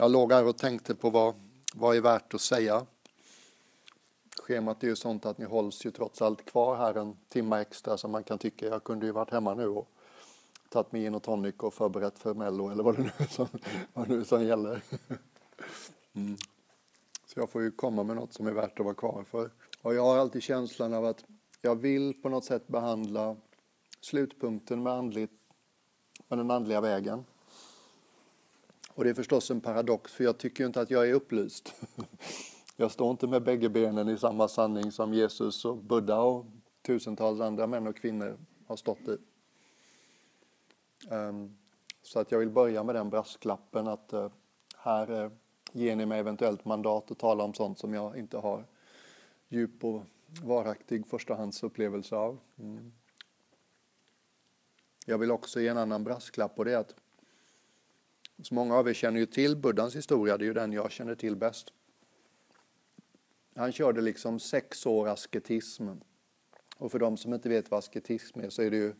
Jag låg här och tänkte på vad, vad är värt att säga. Schemat är ju sånt att ni hålls ju trots allt kvar här en timme extra som man kan tycka. Jag kunde ju varit hemma nu och tagit mig in och tonic och förberett för Mello eller vad det nu är som, vad det nu är som gäller. Mm. Så jag får ju komma med något som är värt att vara kvar för. Och jag har alltid känslan av att jag vill på något sätt behandla slutpunkten med, andligt, med den andliga vägen. Och det är förstås en paradox, för jag tycker inte att jag är upplyst. Jag står inte med bägge benen i samma sanning som Jesus och Buddha och tusentals andra män och kvinnor har stått i. Ehm, så att jag vill börja med den brasklappen att eh, här eh, ger ni mig eventuellt mandat att tala om sånt som jag inte har djup och varaktig förstahandsupplevelse av. Mm. Jag vill också ge en annan brasklapp och det är att så många av er känner ju till Buddhas historia, det är ju den jag känner till bäst. Han körde liksom sex år asketism. Och för de som inte vet vad asketism är så är det ju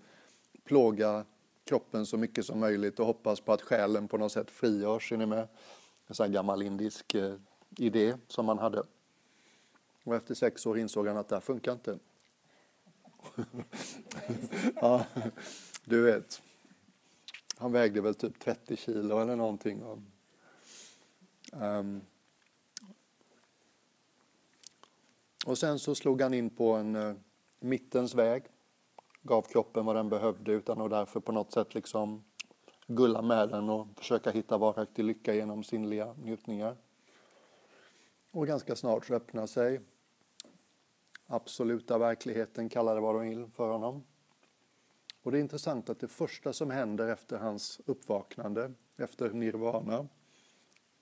plåga kroppen så mycket som möjligt och hoppas på att själen på något sätt frigörs. Är ni med? En sån gammal indisk eh, idé som man hade. Och efter sex år insåg han att det här funkar inte. ja, du vet. Han vägde väl typ 30 kilo eller någonting. Um, och sen så slog han in på en uh, mittens väg. Gav kroppen vad den behövde utan att därför på något sätt liksom gulla med den och försöka hitta varaktig lycka genom sinnliga njutningar. Och ganska snart så öppnar sig absoluta verkligheten, kalla det vad de vill, för honom. Och det är intressant att det första som händer efter hans uppvaknande, efter nirvana,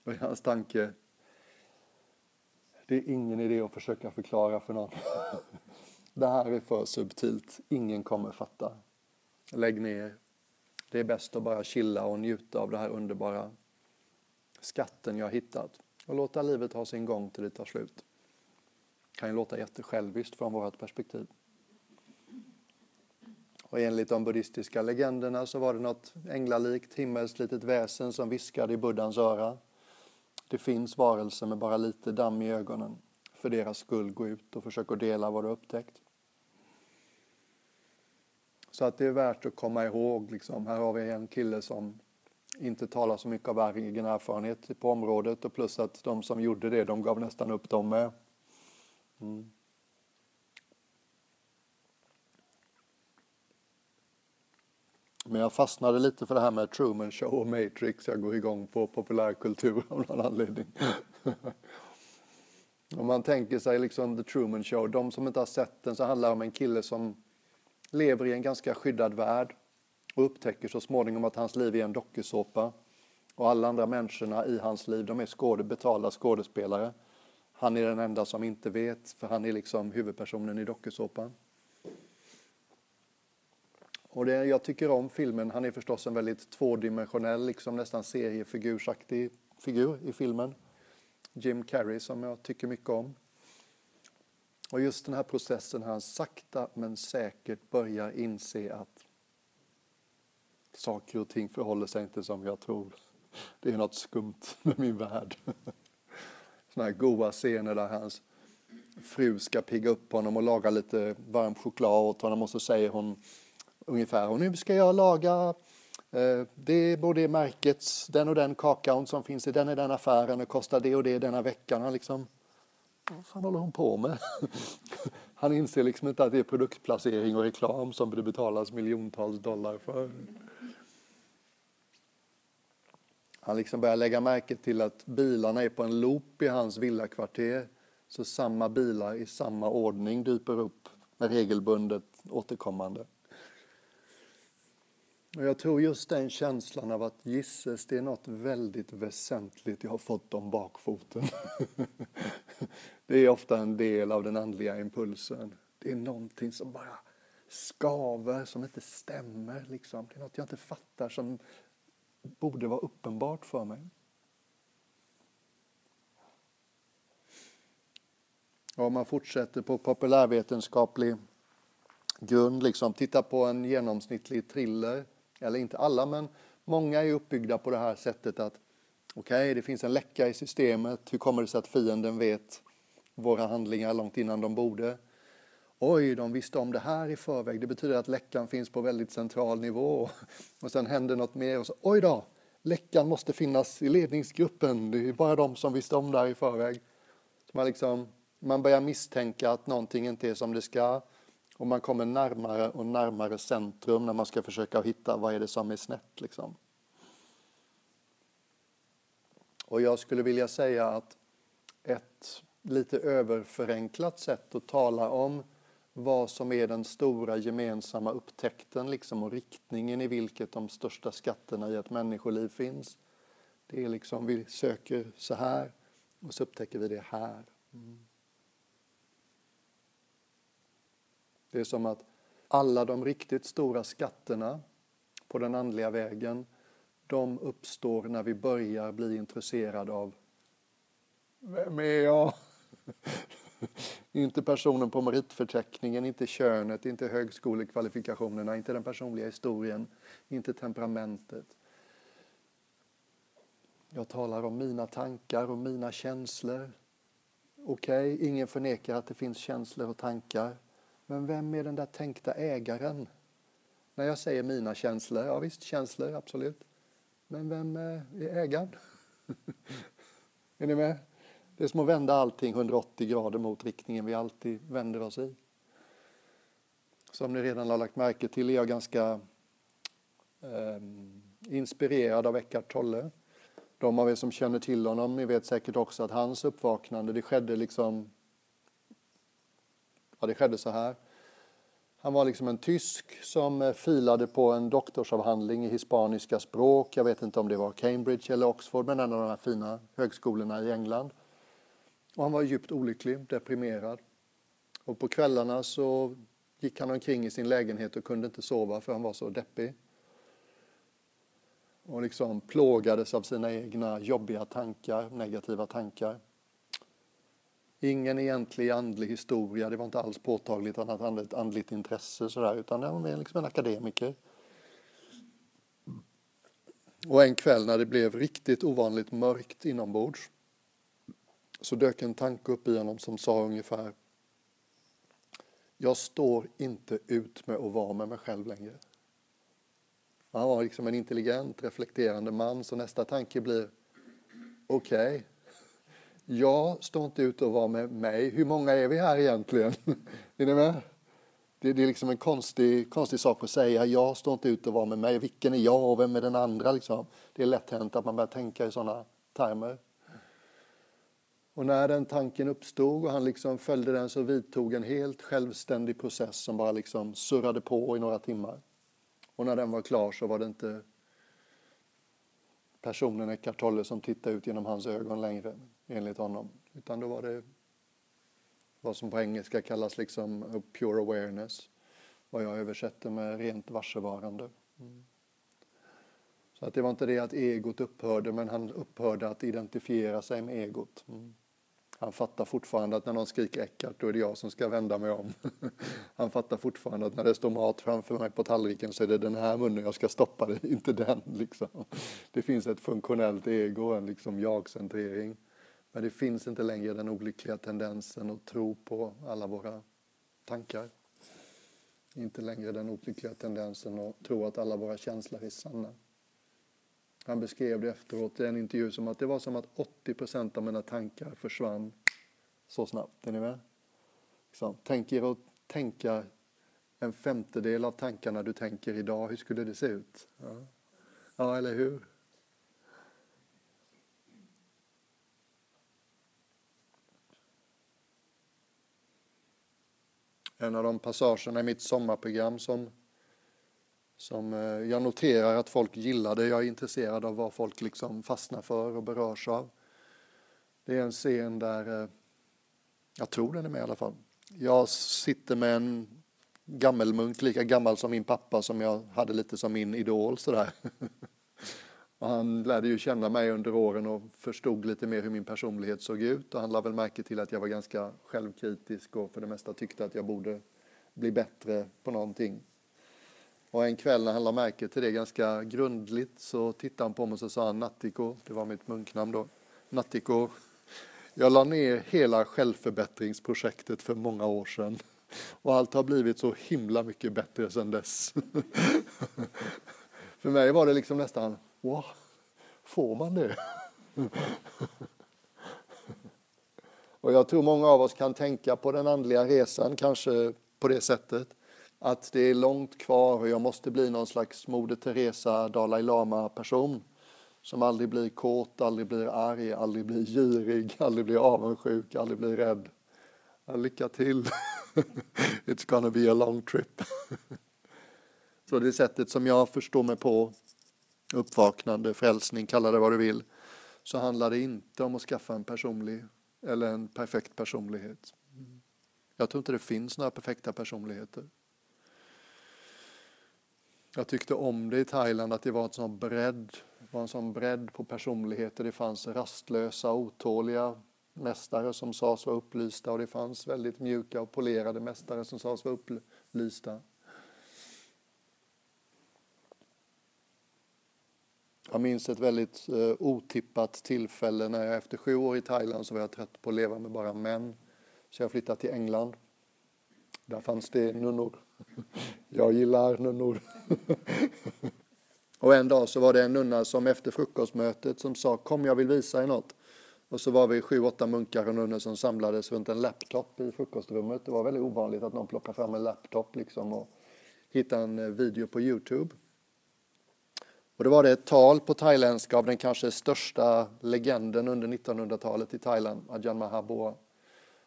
och i hans tanke, det är ingen idé att försöka förklara för någon. Det här är för subtilt, ingen kommer fatta. Lägg ner. Det är bäst att bara chilla och njuta av det här underbara skatten jag hittat och låta livet ha sin gång till det tar slut. Det kan ju låta jättesjälviskt från vårt perspektiv. Och enligt de buddhistiska legenderna så var det något änglalikt himmelskt litet väsen som viskade i buddhans öra. Det finns varelser med bara lite damm i ögonen. För deras skull gå ut och försök att dela vad du upptäckt. Så att det är värt att komma ihåg. Liksom. Här har vi en kille som inte talar så mycket av egen erfarenhet på området och plus att de som gjorde det, de gav nästan upp dem med. Mm. Men jag fastnade lite för det här med Truman Show och Matrix. Jag går igång på populärkultur av någon anledning. Om man tänker sig liksom The Truman Show, de som inte har sett den så handlar det om en kille som lever i en ganska skyddad värld och upptäcker så småningom att hans liv är en dokusåpa. Och alla andra människorna i hans liv, de är skåde, betalda skådespelare. Han är den enda som inte vet, för han är liksom huvudpersonen i dokusåpan. Och det, jag tycker om filmen. Han är förstås en väldigt tvådimensionell, liksom nästan seriefigursaktig figur i filmen. Jim Carrey som jag tycker mycket om. Och just den här processen han sakta men säkert börjar inse att saker och ting förhåller sig inte som jag tror. Det är något skumt med min värld. Såna här goa scener där hans fru ska pigga upp honom och laga lite varm choklad åt honom och så säger hon ungefär och nu ska jag laga eh, det är både märkets, den och den kakaon som finns i den och den affären och kostar det och det denna veckan. Han liksom, vad fan håller hon på med? Han inser liksom inte att det är produktplacering och reklam som det betalas miljontals dollar för. Han liksom börjar lägga märke till att bilarna är på en loop i hans villakvarter. Så samma bilar i samma ordning dyper upp med regelbundet återkommande. Och jag tror just den känslan av att gisses, det är något väldigt väsentligt jag har fått om bakfoten. det är ofta en del av den andliga impulsen. Det är någonting som bara skaver, som inte stämmer. Liksom. Det är något jag inte fattar som borde vara uppenbart för mig. Och om man fortsätter på populärvetenskaplig grund, liksom, titta på en genomsnittlig thriller eller inte alla, men många är uppbyggda på det här sättet att Okej, okay, det finns en läcka i systemet. Hur kommer det sig att fienden vet våra handlingar långt innan de borde? Oj, de visste om det här i förväg. Det betyder att läckan finns på väldigt central nivå. Och sen händer något mer och så, oj då, läckan måste finnas i ledningsgruppen. Det är bara de som visste om det här i förväg. Så man, liksom, man börjar misstänka att någonting inte är som det ska. Och man kommer närmare och närmare centrum när man ska försöka hitta vad är det som är snett. Liksom. Och jag skulle vilja säga att ett lite överförenklat sätt att tala om vad som är den stora gemensamma upptäckten liksom, och riktningen i vilket de största skatterna i ett människoliv finns. Det är liksom, vi söker så här och så upptäcker vi det här. Mm. Det är som att alla de riktigt stora skatterna på den andliga vägen, de uppstår när vi börjar bli intresserade av vem är jag? inte personen på meritförteckningen, inte könet, inte högskolekvalifikationerna, inte den personliga historien, inte temperamentet. Jag talar om mina tankar och mina känslor. Okej, okay, ingen förnekar att det finns känslor och tankar. Men vem är den där tänkta ägaren? När jag säger mina känslor, ja visst känslor, absolut. Men vem eh, är ägaren? är ni med? Det är som att vända allting 180 grader mot riktningen vi alltid vänder oss i. Som ni redan har lagt märke till är jag ganska eh, inspirerad av Eckart Tolle. De av er som känner till honom, ni vet säkert också att hans uppvaknande, det skedde liksom Ja, det skedde så här. Han var liksom en tysk som eh, filade på en doktorsavhandling i hispaniska språk. Jag vet inte om det var Cambridge eller Oxford, men en av de här fina högskolorna i England. Och han var djupt olycklig, deprimerad. Och på kvällarna så gick han omkring i sin lägenhet och kunde inte sova för han var så deppig. Och liksom plågades av sina egna jobbiga tankar, negativa tankar. Ingen egentlig andlig historia, det var inte alls påtagligt att han hade ett andligt intresse sådär, utan han var liksom en akademiker. Och en kväll när det blev riktigt ovanligt mörkt inombords så dök en tanke upp i honom som sa ungefär Jag står inte ut med att vara med mig själv längre. Han var liksom en intelligent, reflekterande man, så nästa tanke blir Okej, okay, jag står inte ut att vara med mig. Hur många är vi här egentligen? är ni med? Det, det, är liksom en konstig, konstig sak att säga. Jag står inte ut att vara med mig. Vilken är jag och vem är den andra? Liksom. Det är lätt hänt att man börjar tänka i sådana termer. Och när den tanken uppstod och han liksom följde den så vidtog en helt självständig process som bara liksom surrade på i några timmar. Och när den var klar så var det inte personen Eckart Tolle som tittade ut genom hans ögon längre, enligt honom. Utan då var det vad som på engelska kallas liksom pure awareness. Vad jag översätter med rent varsevarande. Mm. Så att det var inte det att egot upphörde, men han upphörde att identifiera sig med egot. Mm. Han fattar fortfarande att när någon skriker Eckart, då är det jag som ska vända mig om. Han fattar fortfarande att när det står mat framför mig på tallriken så är det den här munnen jag ska stoppa det, inte den. Liksom. Det finns ett funktionellt ego, en liksom jag-centrering. Men det finns inte längre den olyckliga tendensen att tro på alla våra tankar. Inte längre den olyckliga tendensen att tro att alla våra känslor är sanna. Han beskrev det efteråt i en intervju som att det var som att 80 procent av mina tankar försvann så snabbt. Är ni med? Tänk er att tänka en femtedel av tankarna du tänker idag. Hur skulle det se ut? Ja, ja eller hur? En av de passagerna i mitt sommarprogram som som eh, jag noterar att folk gillade. Jag är intresserad av vad folk liksom fastnar för och berörs av. Det är en scen där, eh, jag tror den är med i alla fall. Jag sitter med en gammelmunk, lika gammal som min pappa som jag hade lite som min idol sådär. Och han lärde ju känna mig under åren och förstod lite mer hur min personlighet såg ut och han lade väl märke till att jag var ganska självkritisk och för det mesta tyckte att jag borde bli bättre på någonting. Och en kväll när han lade märke till det ganska grundligt så tittade han på mig och så sa han Nattiko, det var mitt munknamn då, Nattiko, jag la ner hela självförbättringsprojektet för många år sedan och allt har blivit så himla mycket bättre sedan dess. för mig var det liksom nästan, wow, får man det? och jag tror många av oss kan tänka på den andliga resan kanske på det sättet att det är långt kvar och jag måste bli någon slags Moder Teresa, Dalai Lama-person som aldrig blir kåt, aldrig blir arg, aldrig blir girig, aldrig blir avundsjuk, aldrig blir rädd. lycka till! It's gonna be a long trip. Så det är sättet som jag förstår mig på, uppvaknande, frälsning, kalla det vad du vill, så handlar det inte om att skaffa en personlig eller en perfekt personlighet. Jag tror inte det finns några perfekta personligheter. Jag tyckte om det i Thailand att det var en sån bredd, var en sån bredd på personligheter. Det fanns rastlösa, otåliga mästare som sades vara upplysta och det fanns väldigt mjuka och polerade mästare som sades vara upplysta. Jag minns ett väldigt eh, otippat tillfälle när jag efter sju år i Thailand så var jag trött på att leva med bara män. Så jag flyttade till England. Där fanns det nunnor. Jag gillar nunnor. Och en dag så var det en nunna som efter frukostmötet som sa kom jag vill visa er något. Och så var vi sju, åtta munkar och nunnor som samlades runt en laptop i frukostrummet. Det var väldigt ovanligt att någon plockade fram en laptop liksom och hittade en eh, video på Youtube. Och då var det ett tal på thailändska av den kanske största legenden under 1900-talet i Thailand, Ajahn Mahabua.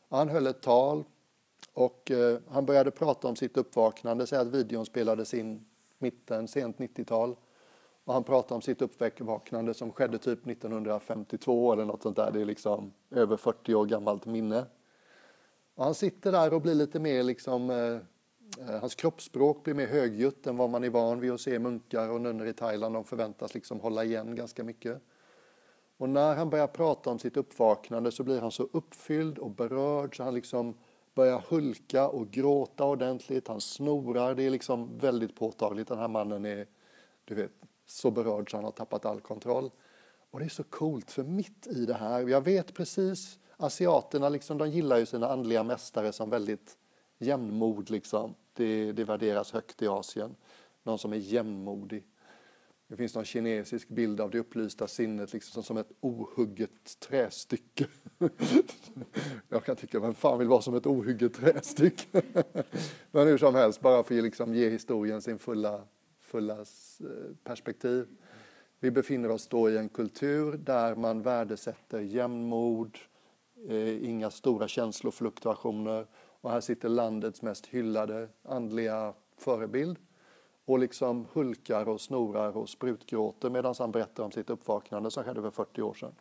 Han höll ett tal och eh, han började prata om sitt uppvaknande, säga att videon spelades in mitten, sent 90-tal. Och han pratade om sitt uppvaknande som skedde typ 1952 eller något sånt där. Det är liksom över 40 år gammalt minne. Och han sitter där och blir lite mer liksom, eh, Eh, hans kroppsspråk blir mer högljutt än vad man är van vid att se munkar och nunnor i Thailand. De förväntas liksom hålla igen ganska mycket. Och när han börjar prata om sitt uppvaknande så blir han så uppfylld och berörd så han liksom börjar hulka och gråta ordentligt. Han snorar. Det är liksom väldigt påtagligt. Den här mannen är, du vet, så berörd så han har tappat all kontroll. Och det är så coolt, för mitt i det här, jag vet precis, asiaterna liksom, de gillar ju sina andliga mästare som väldigt jämnmod liksom. Det, det värderas högt i Asien. Någon som är jämnmodig. Det finns någon kinesisk bild av det upplysta sinnet liksom som ett ohugget trästycke. Jag kan tycka, vem fan vill vara som ett ohugget trästycke? Men hur som helst, bara för att liksom ge historien sin fulla, fulla eh, perspektiv. Vi befinner oss då i en kultur där man värdesätter jämnmod, eh, inga stora känslofluktuationer och här sitter landets mest hyllade andliga förebild och liksom hulkar och snorar och sprutgråter medan han berättar om sitt uppvaknande som skedde för 40 år sedan.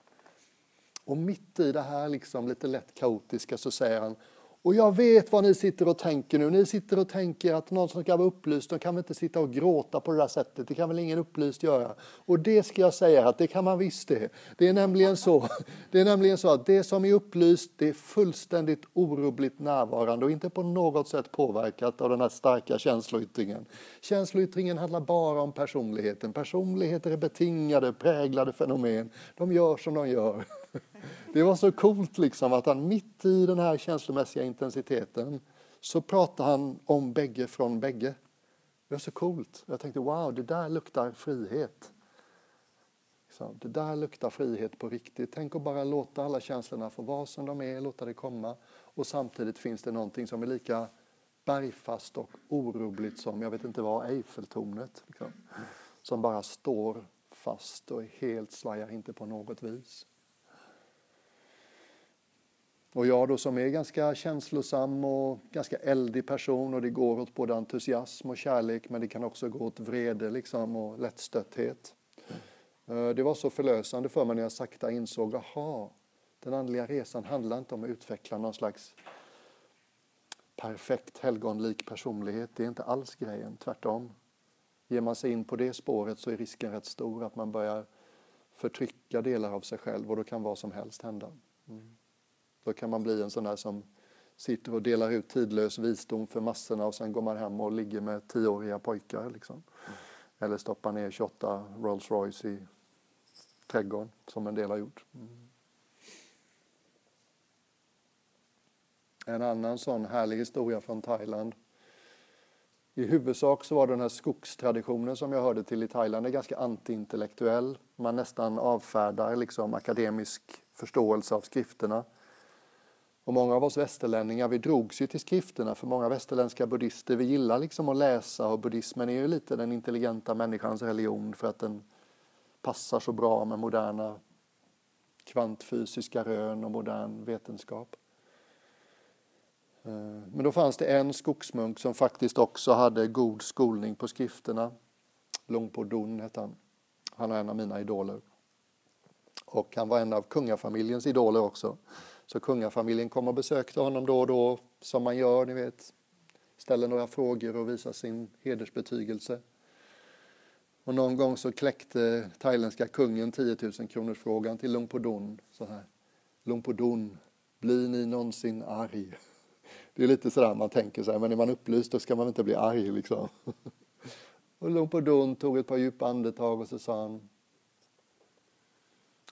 Och mitt i det här liksom lite lätt kaotiska så säger han och jag vet vad ni sitter och tänker nu. Ni sitter och tänker att någon som ska vara upplyst, de kan väl inte sitta och gråta på det där sättet. Det kan väl ingen upplyst göra. Och det ska jag säga att det kan man visst det. Det är nämligen så, det är nämligen så att det som är upplyst, det är fullständigt orubbligt närvarande och inte på något sätt påverkat av den här starka känsloyttringen. Känsloyttringen handlar bara om personligheten. Personligheter är betingade, präglade fenomen. De gör som de gör. Det var så coolt liksom att han mitt i den här känslomässiga intensiteten så pratade han om bägge från bägge. Det var så coolt. Jag tänkte wow, det där luktar frihet. Det där luktar frihet på riktigt. Tänk att bara låta alla känslorna få vara som de är, låta det komma. Och samtidigt finns det någonting som är lika bergfast och orubbligt som, jag vet inte vad, Eiffeltornet. Liksom. Som bara står fast och är helt svajar inte på något vis. Och jag då som är ganska känslosam och ganska eldig person och det går åt både entusiasm och kärlek men det kan också gå åt vrede liksom och lättstötthet. Eh, det var så förlösande för mig när jag sakta insåg, aha, den andliga resan handlar inte om att utveckla någon slags perfekt helgonlik personlighet. Det är inte alls grejen, tvärtom. Ger man sig in på det spåret så är risken rätt stor att man börjar förtrycka delar av sig själv och då kan vad som helst hända. Mm. Då kan man bli en sån där som sitter och delar ut tidlös visdom för massorna och sen går man hem och ligger med tioåriga pojkar. Liksom. Eller stoppar ner 28 Rolls Royce i trädgården som en del har gjort. Mm. En annan sån härlig historia från Thailand. I huvudsak så var den här skogstraditionen som jag hörde till i Thailand är ganska antiintellektuell. Man nästan avfärdar liksom akademisk förståelse av skrifterna. Och många av oss västerlänningar, vi drogs ju till skrifterna för många västerländska buddhister, vi gillar liksom att läsa och buddhismen är ju lite den intelligenta människans religion för att den passar så bra med moderna kvantfysiska rön och modern vetenskap. Eh, men då fanns det en skogsmunk som faktiskt också hade god skolning på skrifterna. Longpo Dun hette han. Han är en av mina idoler. Och han var en av kungafamiljens idoler också. Så kungafamiljen kom och besökte honom då och då, som man gör, ni vet. Ställer några frågor och visar sin hedersbetygelse. Och någon gång så kläckte thailändska kungen 10 000 kronors frågan till Lungpodon. Så här. Lungpodon, blir ni någonsin arg? Det är lite sådär man tänker så här, men är man upplyst då ska man inte bli arg liksom. Och Lungpodon tog ett par djupa andetag och så sa han,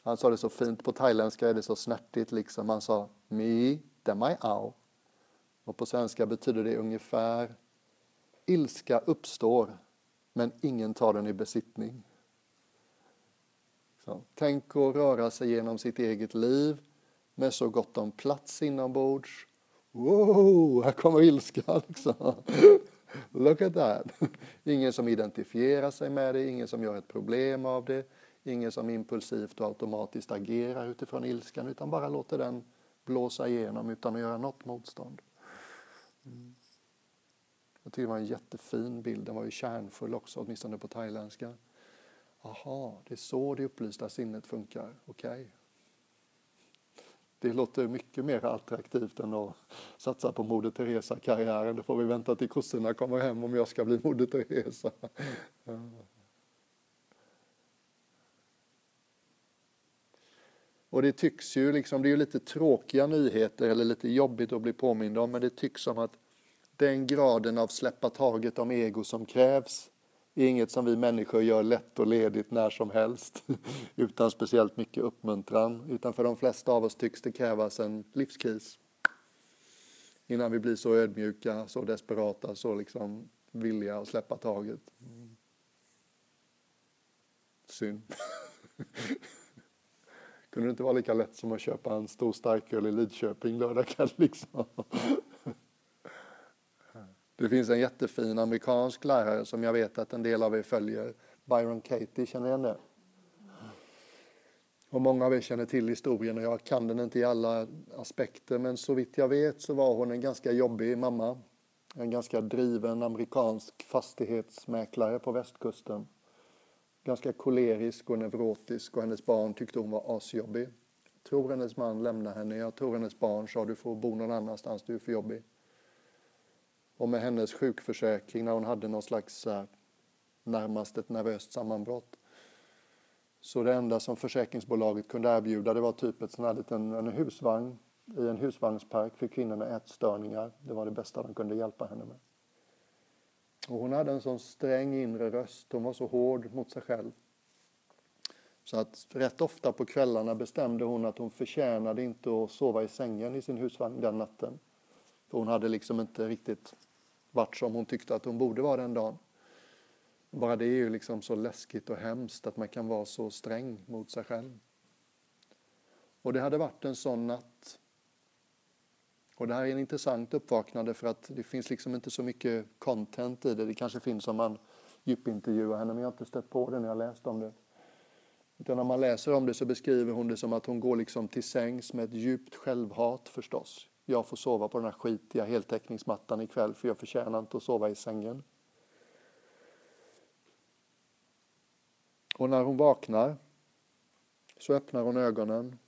han sa det så fint, på thailändska är det så snärtigt liksom. Han sa mi demai ao. Och på svenska betyder det ungefär ilska uppstår men ingen tar den i besittning. Så, tänk att röra sig genom sitt eget liv med så gott om plats inombords. Wow, här kommer ilskan liksom. Look at that. Ingen som identifierar sig med det, ingen som gör ett problem av det, ingen som impulsivt och automatiskt agerar utifrån ilskan utan bara låter den blåsa igenom utan att göra något motstånd. Mm. Jag tycker det var en jättefin bild, den var ju kärnfull också, åtminstone på thailändska. Aha, det är så det upplysta sinnet funkar, okej. Okay. Det låter mycket mer attraktivt än att satsa på Moder Teresa-karriären. Då får vi vänta till kossorna kommer hem om jag ska bli Moder Teresa. Och det tycks ju liksom, det är ju lite tråkiga nyheter eller lite jobbigt att bli påmind om, men det tycks som att den graden av släppa taget om ego som krävs är inget som vi människor gör lätt och ledigt när som helst utan speciellt mycket uppmuntran. Utan för de flesta av oss tycks det krävas en livskris innan vi blir så ödmjuka, så desperata, så liksom villiga att släppa taget. Mm. Synd. Kunde det inte vara lika lätt som att köpa en stor starköl i Lidköping lördag kväll liksom? Det finns en jättefin amerikansk lärare som jag vet att en del av er följer, Byron Katie, känner ni igen det? Och många av er känner till historien och jag kan den inte i alla aspekter men så vitt jag vet så var hon en ganska jobbig mamma. En ganska driven amerikansk fastighetsmäklare på västkusten. Ganska kolerisk och neurotisk och hennes barn tyckte hon var asjobbig. Jag tror hennes man lämnade henne, jag tror hennes barn sa du får bo någon annanstans, du är för jobbig och med hennes sjukförsäkring när hon hade någon slags eh, närmast ett nervöst sammanbrott. Så det enda som försäkringsbolaget kunde erbjuda det var typ ett sån här liten en husvagn i en husvagnspark för kvinnor med ätstörningar. Det var det bästa de kunde hjälpa henne med. Och hon hade en sån sträng inre röst, hon var så hård mot sig själv. Så att rätt ofta på kvällarna bestämde hon att hon förtjänade inte att sova i sängen i sin husvagn den natten. För hon hade liksom inte riktigt varit som hon tyckte att hon borde vara den dagen. Bara det är ju liksom så läskigt och hemskt att man kan vara så sträng mot sig själv. Och det hade varit en sån natt. Och det här är en intressant uppvaknande för att det finns liksom inte så mycket content i det. Det kanske finns om man djupintervjuar henne men jag har inte stött på det när jag läst om det. Utan när man läser om det så beskriver hon det som att hon går liksom till sängs med ett djupt självhat förstås jag får sova på den här skitiga heltäckningsmattan ikväll för jag förtjänar inte att sova i sängen. Och när hon vaknar så öppnar hon ögonen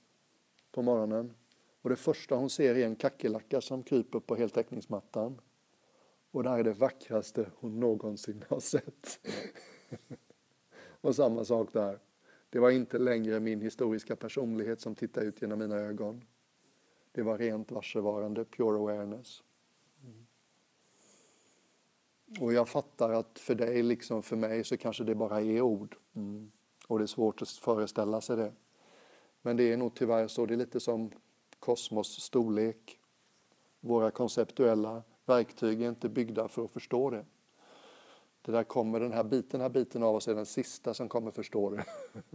på morgonen och det första hon ser är en kackerlacka som kryper på heltäckningsmattan. Och det här är det vackraste hon någonsin har sett. och samma sak där. Det var inte längre min historiska personlighet som tittade ut genom mina ögon. Det var rent varsevarande, pure awareness. Mm. Och jag fattar att för dig, liksom för mig, så kanske det bara är ord. Mm. Och det är svårt att föreställa sig det. Men det är nog tyvärr så, det är lite som kosmos storlek. Våra konceptuella verktyg är inte byggda för att förstå det. Det där kommer, den här biten, den här biten av oss är den sista som kommer förstå det.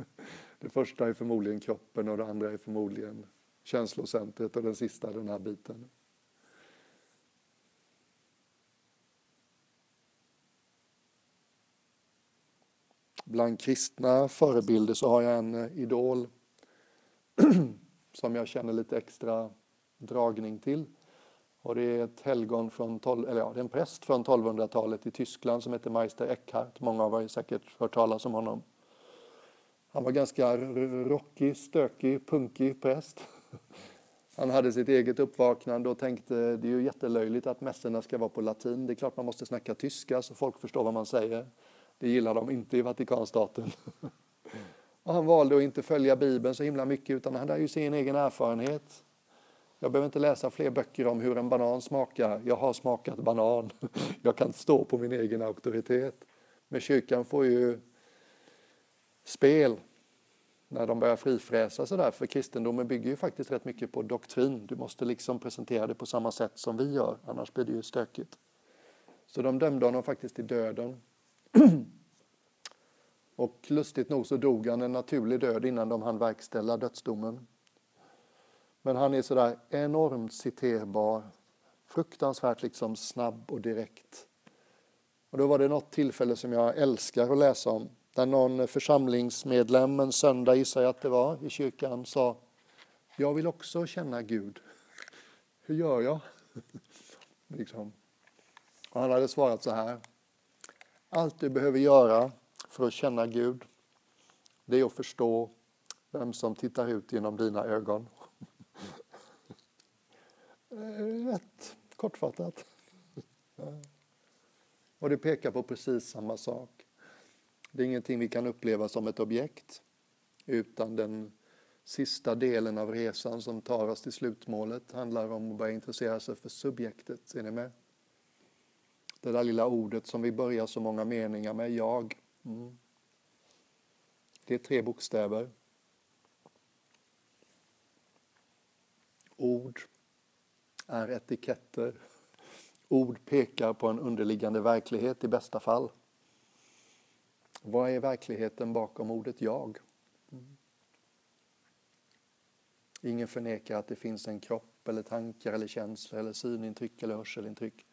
Det första är förmodligen kroppen och det andra är förmodligen känslocentret och den sista den här biten. Bland kristna förebilder så har jag en eh, idol som jag känner lite extra dragning till. Och det är ett helgon från, eller ja, det är en präst från 1200-talet i Tyskland som heter Meister Eckhart. Många av er har säkert hört talas om honom. Han var ganska rockig, stökig, punkig präst. Han hade sitt eget uppvaknande och tänkte det är ju jättelöjligt att mässorna ska vara på latin. Det är klart man måste snacka tyska så folk förstår vad man säger. Det gillar de inte i Vatikanstaten. Och han valde att inte följa Bibeln så himla mycket utan han hade ju sin egen erfarenhet. Jag behöver inte läsa fler böcker om hur en banan smakar. Jag har smakat banan. Jag kan stå på min egen auktoritet. Men kyrkan får ju spel när de börjar frifräsa sådär. För kristendomen bygger ju faktiskt rätt mycket på doktrin. Du måste liksom presentera det på samma sätt som vi gör, annars blir det ju stökigt. Så de dömde honom faktiskt till döden. Och lustigt nog så dog han en naturlig död innan de hann verkställa dödsdomen. Men han är sådär enormt citerbar, fruktansvärt liksom snabb och direkt. Och då var det något tillfälle som jag älskar att läsa om, där någon församlingsmedlem en söndag, gissar jag att det var, i kyrkan sa Jag vill också känna Gud. Hur gör jag? liksom. Och han hade svarat så här. Allt du behöver göra för att känna Gud, det är att förstå vem som tittar ut genom dina ögon. Eh, rätt kortfattat. Eh, och det pekar på precis samma sak. Det är ingenting vi kan uppleva som ett objekt, utan den sista delen av resan som tar oss till slutmålet handlar om att börja intressera sig för subjektet. Är ni med? Det där lilla ordet som vi börjar så många meningar med, jag. Mm. Det är tre bokstäver. Ord är etiketter. Ord pekar på en underliggande verklighet i bästa fall. Vad är verkligheten bakom ordet jag? Mm. Ingen förnekar att det finns en kropp eller tankar eller känslor eller synintryck eller hörselintryck.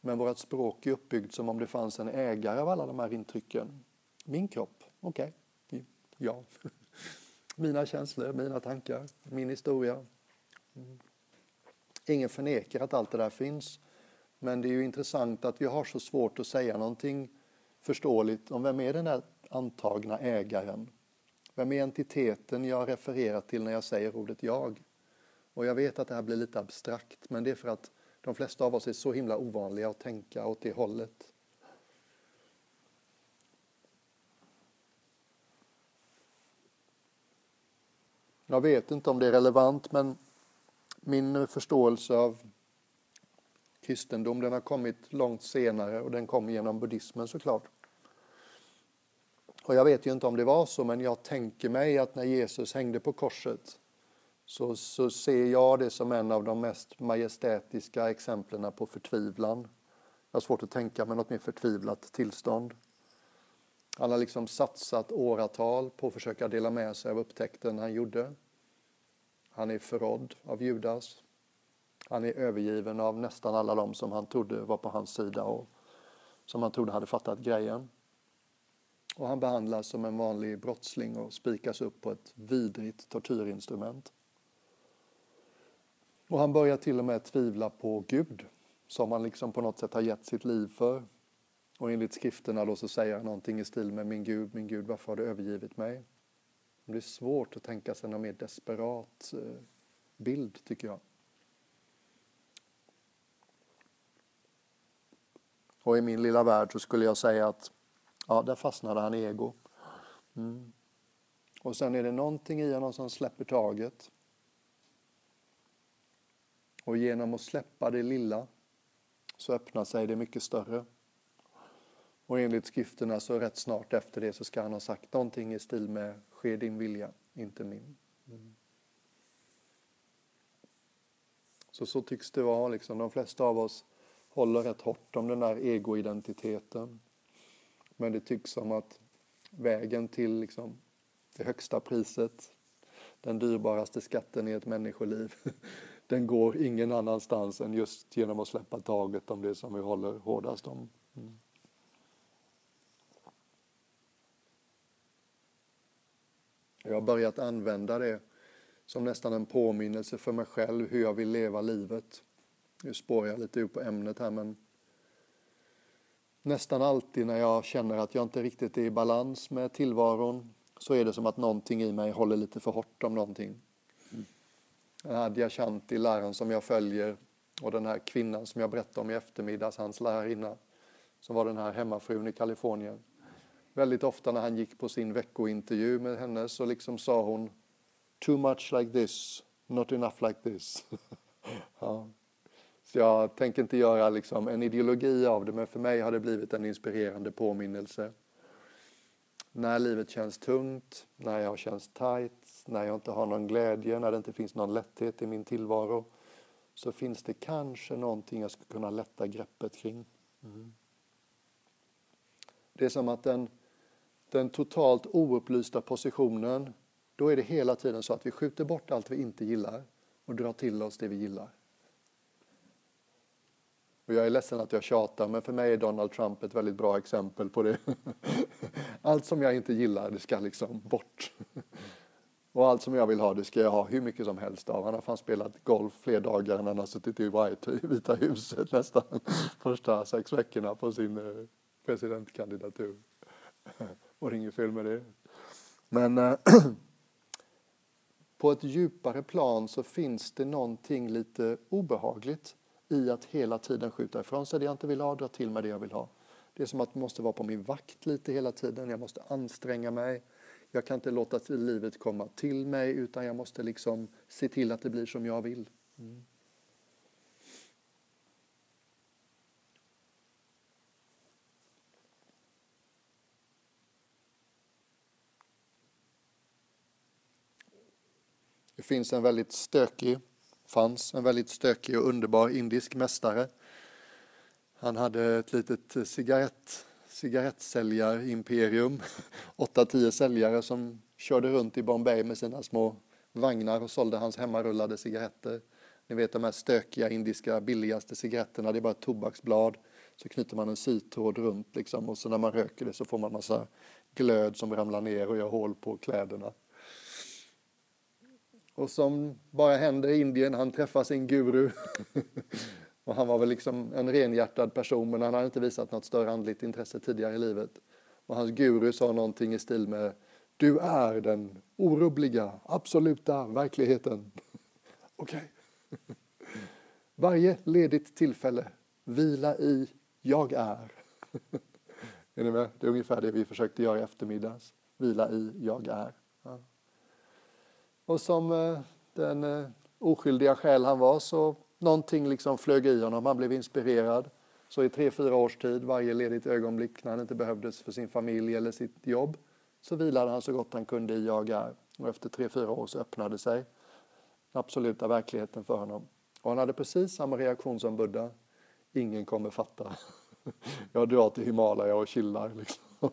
Men vårt språk är uppbyggt som om det fanns en ägare av alla de här intrycken. Min kropp, okej, okay. ja. Mina känslor, mina tankar, min historia. Mm. Ingen förnekar att allt det där finns. Men det är ju intressant att vi har så svårt att säga någonting förståeligt om vem är den där antagna ägaren? Vem är entiteten jag refererar till när jag säger ordet jag? Och jag vet att det här blir lite abstrakt, men det är för att de flesta av oss är så himla ovanliga att tänka åt det hållet. Jag vet inte om det är relevant, men min förståelse av kristendom den har kommit långt senare och den kom genom buddhismen såklart. Och jag vet ju inte om det var så, men jag tänker mig att när Jesus hängde på korset så, så ser jag det som en av de mest majestätiska exemplen på förtvivlan. Jag har svårt att tänka mig något mer förtvivlat tillstånd. Han har liksom satsat åratal på att försöka dela med sig av upptäckten han gjorde. Han är förrådd av Judas. Han är övergiven av nästan alla de som han trodde var på hans sida och som han trodde hade fattat grejen. Och han behandlas som en vanlig brottsling och spikas upp på ett vidrigt tortyrinstrument. Och han börjar till och med tvivla på Gud, som han liksom på något sätt har gett sitt liv för. Och enligt skrifterna då så säger han någonting i stil med min Gud, min Gud, varför har du övergivit mig? Det är svårt att tänka sig någon mer desperat eh, bild, tycker jag. Och i min lilla värld så skulle jag säga att ja, där fastnade han i ego. Mm. Och sen är det någonting i honom som släpper taget. Och genom att släppa det lilla så öppnar sig det mycket större. Och enligt skrifterna så rätt snart efter det så ska han ha sagt någonting i stil med Ske din vilja, inte min. Mm. Så så tycks det vara. Liksom. De flesta av oss håller rätt hårt om den där egoidentiteten. Men det tycks som att vägen till liksom, det högsta priset, den dyrbaraste skatten i ett människoliv, den går ingen annanstans än just genom att släppa taget om det som vi håller hårdast om. Mm. Jag har börjat använda det som nästan en påminnelse för mig själv hur jag vill leva livet. Nu spårar jag lite ur på ämnet här men nästan alltid när jag känner att jag inte riktigt är i balans med tillvaron så är det som att någonting i mig håller lite för hårt om någonting. Den här Dyashanti, läraren som jag följer och den här kvinnan som jag berättade om i eftermiddags, hans lärarinna, som var den här hemmafrun i Kalifornien. Väldigt ofta när han gick på sin veckointervju med henne så liksom sa hon Too much like this, not enough like this. ja. Så jag tänker inte göra liksom en ideologi av det, men för mig har det blivit en inspirerande påminnelse. När livet känns tungt, när jag känns tight, när jag inte har någon glädje, när det inte finns någon lätthet i min tillvaro, så finns det kanske någonting jag skulle kunna lätta greppet kring. Mm. Det är som att den, den totalt oupplysta positionen, då är det hela tiden så att vi skjuter bort allt vi inte gillar och drar till oss det vi gillar. Och jag är ledsen att jag tjatar, men för mig är Donald Trump ett väldigt bra exempel på det. Allt som jag inte gillar, det ska liksom bort. Och allt som jag vill ha, det ska jag ha hur mycket som helst av. Han har fan spelat golf fler dagar än han har suttit i White, Vita huset nästan första sex veckorna på sin eh, presidentkandidatur. Och det är inget fel med det. Men äh, på ett djupare plan så finns det någonting lite obehagligt i att hela tiden skjuta ifrån sig det jag inte vill ha, dra till med det jag vill ha. Det är som att jag måste vara på min vakt lite hela tiden, jag måste anstränga mig. Jag kan inte låta livet komma till mig utan jag måste liksom se till att det blir som jag vill. Mm. Det finns en väldigt stökig fanns en väldigt stökig och underbar indisk mästare. Han hade ett litet cigarett, cigarettsäljarimperium. 8-10 säljare som körde runt i Bombay med sina små vagnar och sålde hans hemmarullade cigaretter. Ni vet de här stökiga indiska billigaste cigaretterna, det är bara ett tobaksblad. Så knyter man en sytråd runt liksom och så när man röker det så får man massa glöd som ramlar ner och gör hål på kläderna. Och som bara händer i Indien, han träffar sin guru. och han var väl liksom en renhjärtad person men han hade inte visat något större andligt intresse tidigare i livet. Och hans guru sa någonting i stil med Du är den orubbliga, absoluta verkligheten. Okej. Okay. Varje ledigt tillfälle, vila i Jag är. är ni med? Det är ungefär det vi försökte göra i eftermiddags. Vila i Jag är. Ja. Och som eh, den eh, oskyldiga själ han var så någonting liksom flög i honom, han blev inspirerad. Så i tre, fyra års tid, varje ledigt ögonblick när han inte behövdes för sin familj eller sitt jobb, så vilade han så gott han kunde i jag är. Och efter tre, fyra år så öppnade sig den absoluta verkligheten för honom. Och han hade precis samma reaktion som Buddha. Ingen kommer fatta. Jag drar till Himalaya och chillar. Liksom.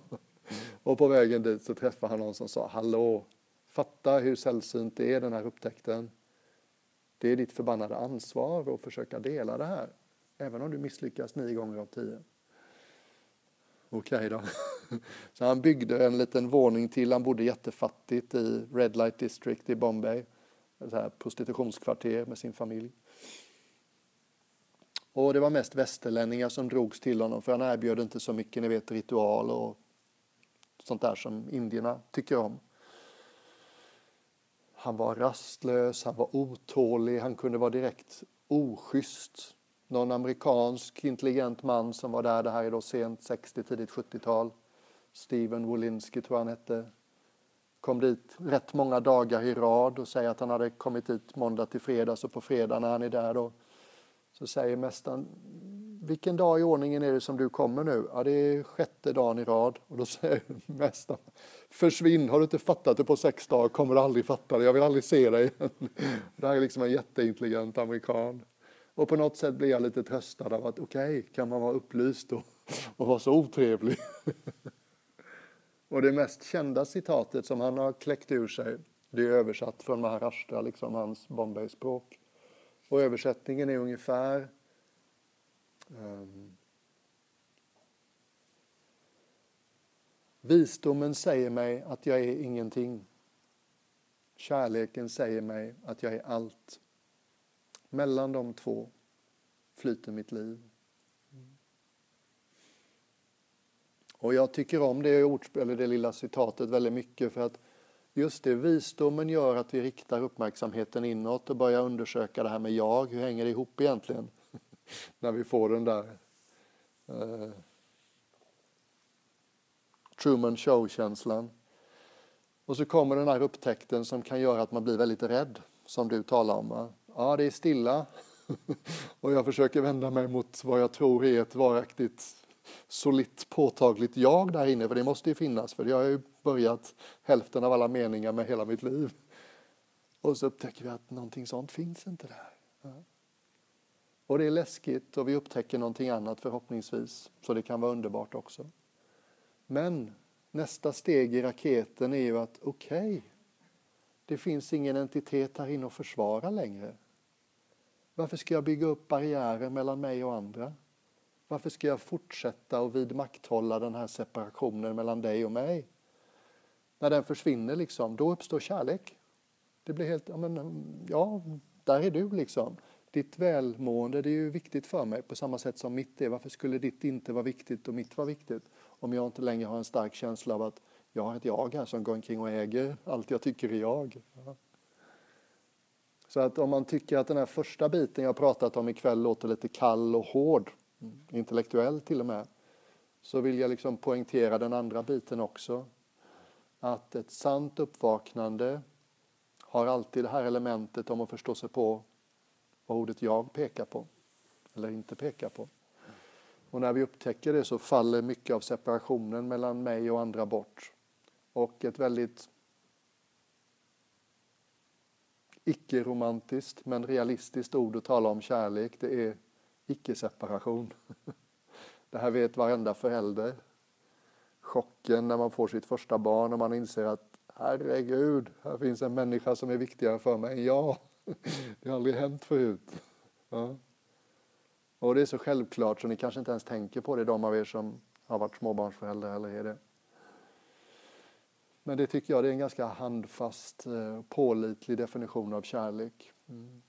Och på vägen dit så träffade han någon som sa Hallå, Fatta hur sällsynt det är den här upptäckten. Det är ditt förbannade ansvar att försöka dela det här. Även om du misslyckas nio gånger av tio. Okej okay då. Så han byggde en liten våning till. Han bodde jättefattigt i Red Light District i Bombay. Ett här prostitutionskvarter med sin familj. Och det var mest västerlänningar som drogs till honom för han erbjöd inte så mycket, ni vet, ritual och sånt där som indierna tycker om. Han var rastlös, han var otålig, han kunde vara direkt oschysst. Någon amerikansk intelligent man som var där, det här är då sent 60, tidigt 70-tal. Steven Wolinski tror han hette. Kom dit rätt många dagar i rad och säger att han hade kommit dit måndag till fredag, så på fredag när han är där då Så säger mästaren, vilken dag i ordningen är det som du kommer nu? Ja, det är sjätte dagen i rad. Och då säger mästaren, försvinn, har du inte fattat det på sex dagar kommer du aldrig fatta det, jag vill aldrig se dig igen. Det här är liksom en jätteintelligent amerikan. Och på något sätt blir jag lite tröstad av att okej, okay, kan man vara upplyst och, och vara så otrevlig? och det mest kända citatet som han har kläckt ur sig, det är översatt från Maharashtra, liksom hans Bombay-språk. Och översättningen är ungefär um, Visdomen säger mig att jag är ingenting. Kärleken säger mig att jag är allt. Mellan de två flyter mitt liv. Och jag tycker om det eller det lilla citatet väldigt mycket för att just det, visdomen gör att vi riktar uppmärksamheten inåt och börjar undersöka det här med jag, hur hänger det ihop egentligen? När vi får den där eh, Truman Show-känslan. Och så kommer den här upptäckten som kan göra att man blir väldigt rädd, som du talar om. Va? Ja, det är stilla. och jag försöker vända mig mot vad jag tror är ett varaktigt, solitt, påtagligt jag där inne, för det måste ju finnas, för jag har ju börjat hälften av alla meningar med hela mitt liv. Och så upptäcker vi att någonting sånt finns inte där. Och det är läskigt och vi upptäcker någonting annat förhoppningsvis, så det kan vara underbart också. Men nästa steg i raketen är ju att okej, okay, det finns ingen entitet här inne att försvara längre. Varför ska jag bygga upp barriärer mellan mig och andra? Varför ska jag fortsätta och vidmakthålla den här separationen mellan dig och mig? När den försvinner, liksom, då uppstår kärlek. Det blir helt, ja, men, ja där är du liksom. Ditt välmående det är ju viktigt för mig på samma sätt som mitt är. Varför skulle ditt inte vara viktigt och mitt vara viktigt? Om jag inte längre har en stark känsla av att jag har ett jag här som går omkring och äger allt jag tycker är jag. Så att om man tycker att den här första biten jag pratat om ikväll låter lite kall och hård, mm, intellektuell till och med, så vill jag liksom poängtera den andra biten också. Att ett sant uppvaknande har alltid det här elementet om att förstå sig på vad ordet jag pekar på, eller inte pekar på. Och när vi upptäcker det så faller mycket av separationen mellan mig och andra bort. Och ett väldigt icke-romantiskt men realistiskt ord att tala om kärlek, det är icke-separation. Det här vet varenda förälder. Chocken när man får sitt första barn och man inser att herregud, här finns en människa som är viktigare för mig än jag. Det har aldrig hänt förut. Ja. Och det är så självklart så ni kanske inte ens tänker på det, de av er som har varit småbarnsföräldrar eller är det. Men det tycker jag det är en ganska handfast, eh, pålitlig definition av kärlek. Mm.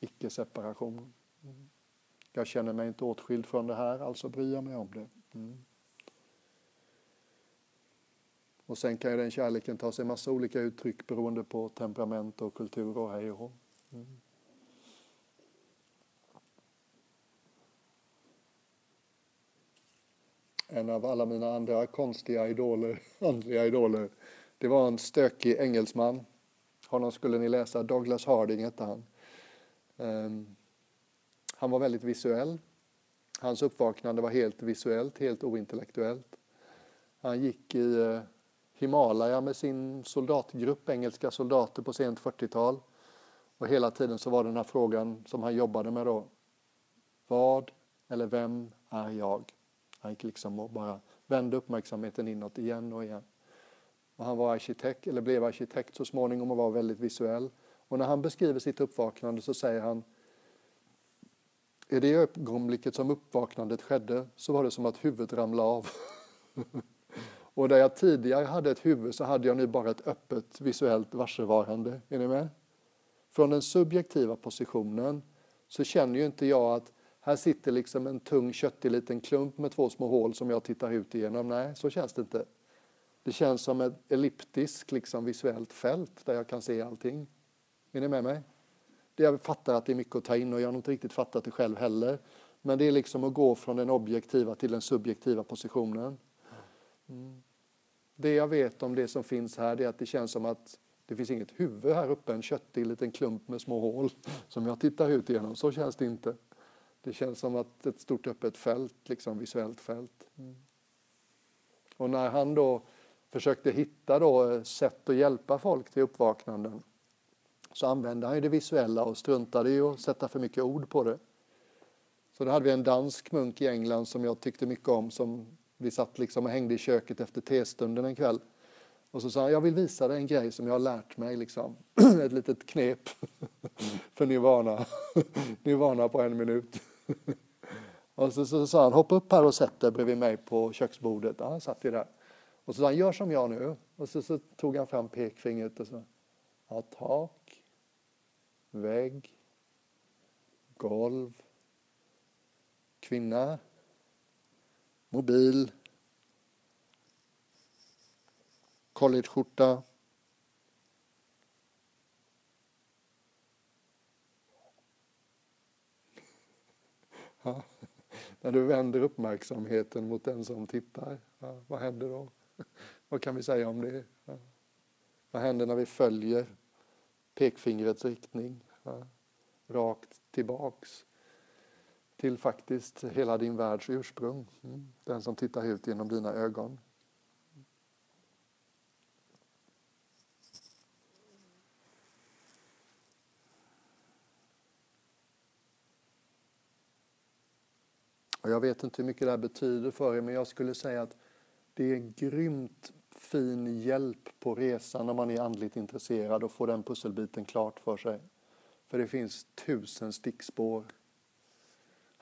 Icke-separation. Mm. Jag känner mig inte åtskild från det här, alltså bryr jag mig om det. Mm. Och sen kan ju den kärleken ta sig massa olika uttryck beroende på temperament och kultur och hej och mm. en av alla mina andra konstiga idoler, andliga idoler. Det var en stökig engelsman. Honom skulle ni läsa, Douglas Harding hette han. Um, han var väldigt visuell. Hans uppvaknande var helt visuellt, helt ointellektuellt. Han gick i eh, Himalaya med sin soldatgrupp, engelska soldater på sent 40-tal. Och hela tiden så var den här frågan som han jobbade med då. Vad eller vem är jag? Han gick liksom och bara vände uppmärksamheten inåt igen och igen. Och han var arkitekt, eller blev arkitekt så småningom och var väldigt visuell. Och när han beskriver sitt uppvaknande så säger han i det ögonblicket som uppvaknandet skedde så var det som att huvudet ramlade av. och där jag tidigare hade ett huvud så hade jag nu bara ett öppet visuellt varsevarande. Är ni med? Från den subjektiva positionen så känner ju inte jag att här sitter liksom en tung köttig liten klump med två små hål som jag tittar ut igenom. Nej, så känns det inte. Det känns som ett elliptiskt liksom visuellt fält där jag kan se allting. Är ni med mig? Det jag fattar att det är mycket att ta in och jag har inte riktigt fattat det själv heller. Men det är liksom att gå från den objektiva till den subjektiva positionen. Mm. Det jag vet om det som finns här är att det känns som att det finns inget huvud här uppe, en köttig liten klump med små hål som jag tittar ut igenom. Så känns det inte. Det känns som att ett stort öppet fält, liksom visuellt fält. Mm. Och när han då försökte hitta då sätt att hjälpa folk till uppvaknanden så använde han ju det visuella och struntade i att sätta för mycket ord på det. Så då hade vi en dansk munk i England som jag tyckte mycket om som vi satt liksom och hängde i köket efter testunden en kväll. Och så sa han, jag vill visa dig en grej som jag har lärt mig, liksom. ett litet knep för nirvana. nirvana på en minut. och så, så sa han, hoppa upp här och sätt dig bredvid mig på köksbordet. Ja, han satt ju där. Och så sa han, gör som jag nu. Och så, så tog han fram pekfingret och så, ja, tak, vägg, golv, kvinna, mobil, collegeskjorta. Ja, när du vänder uppmärksamheten mot den som tittar, ja, vad händer då? Vad kan vi säga om det? Ja. Vad händer när vi följer pekfingrets riktning? Rakt tillbaks till faktiskt hela din världs ursprung. Mm. Den som tittar ut genom dina ögon. Och jag vet inte hur mycket det här betyder för er, men jag skulle säga att det är en grymt fin hjälp på resan om man är andligt intresserad och får den pusselbiten klart för sig. För det finns tusen stickspår.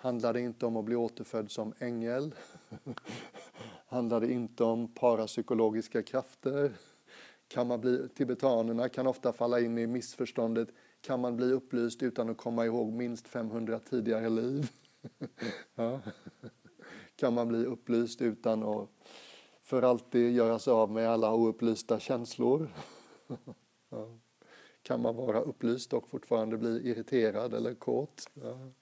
Handlar det inte om att bli återfödd som ängel? Handlar det inte om parapsykologiska krafter? Kan man bli, tibetanerna kan ofta falla in i missförståndet kan man bli upplyst utan att komma ihåg minst 500 tidigare liv? ja. Kan man bli upplyst utan att för alltid göra sig av med alla oupplysta känslor? ja. Kan man vara upplyst och fortfarande bli irriterad eller kåt? Ja.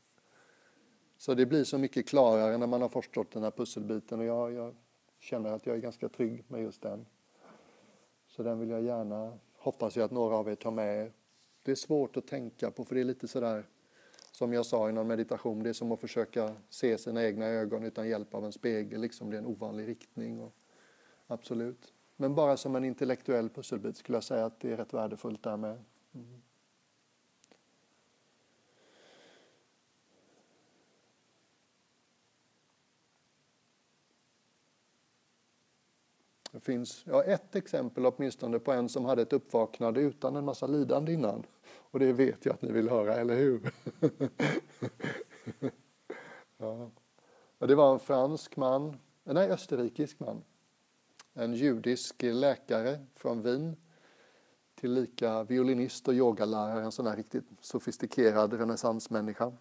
Så det blir så mycket klarare när man har förstått den här pusselbiten och jag, jag känner att jag är ganska trygg med just den. Så den vill jag gärna, hoppas jag att några av er tar med er. Det är svårt att tänka på för det är lite sådär som jag sa i någon meditation, det är som att försöka se sina egna ögon utan hjälp av en spegel. Liksom det är en ovanlig riktning. Och, absolut. Men bara som en intellektuell pusselbit skulle jag säga att det är rätt värdefullt där med. Mm. Finns ja, ett exempel åtminstone på en som hade ett uppvaknande utan en massa lidande innan. Och det vet jag att ni vill höra, eller hur? ja. Och det var en fransk man, nej österrikisk man. En judisk läkare från Wien. Tillika violinist och yogalärare, en sån där riktigt sofistikerad renässansmänniska.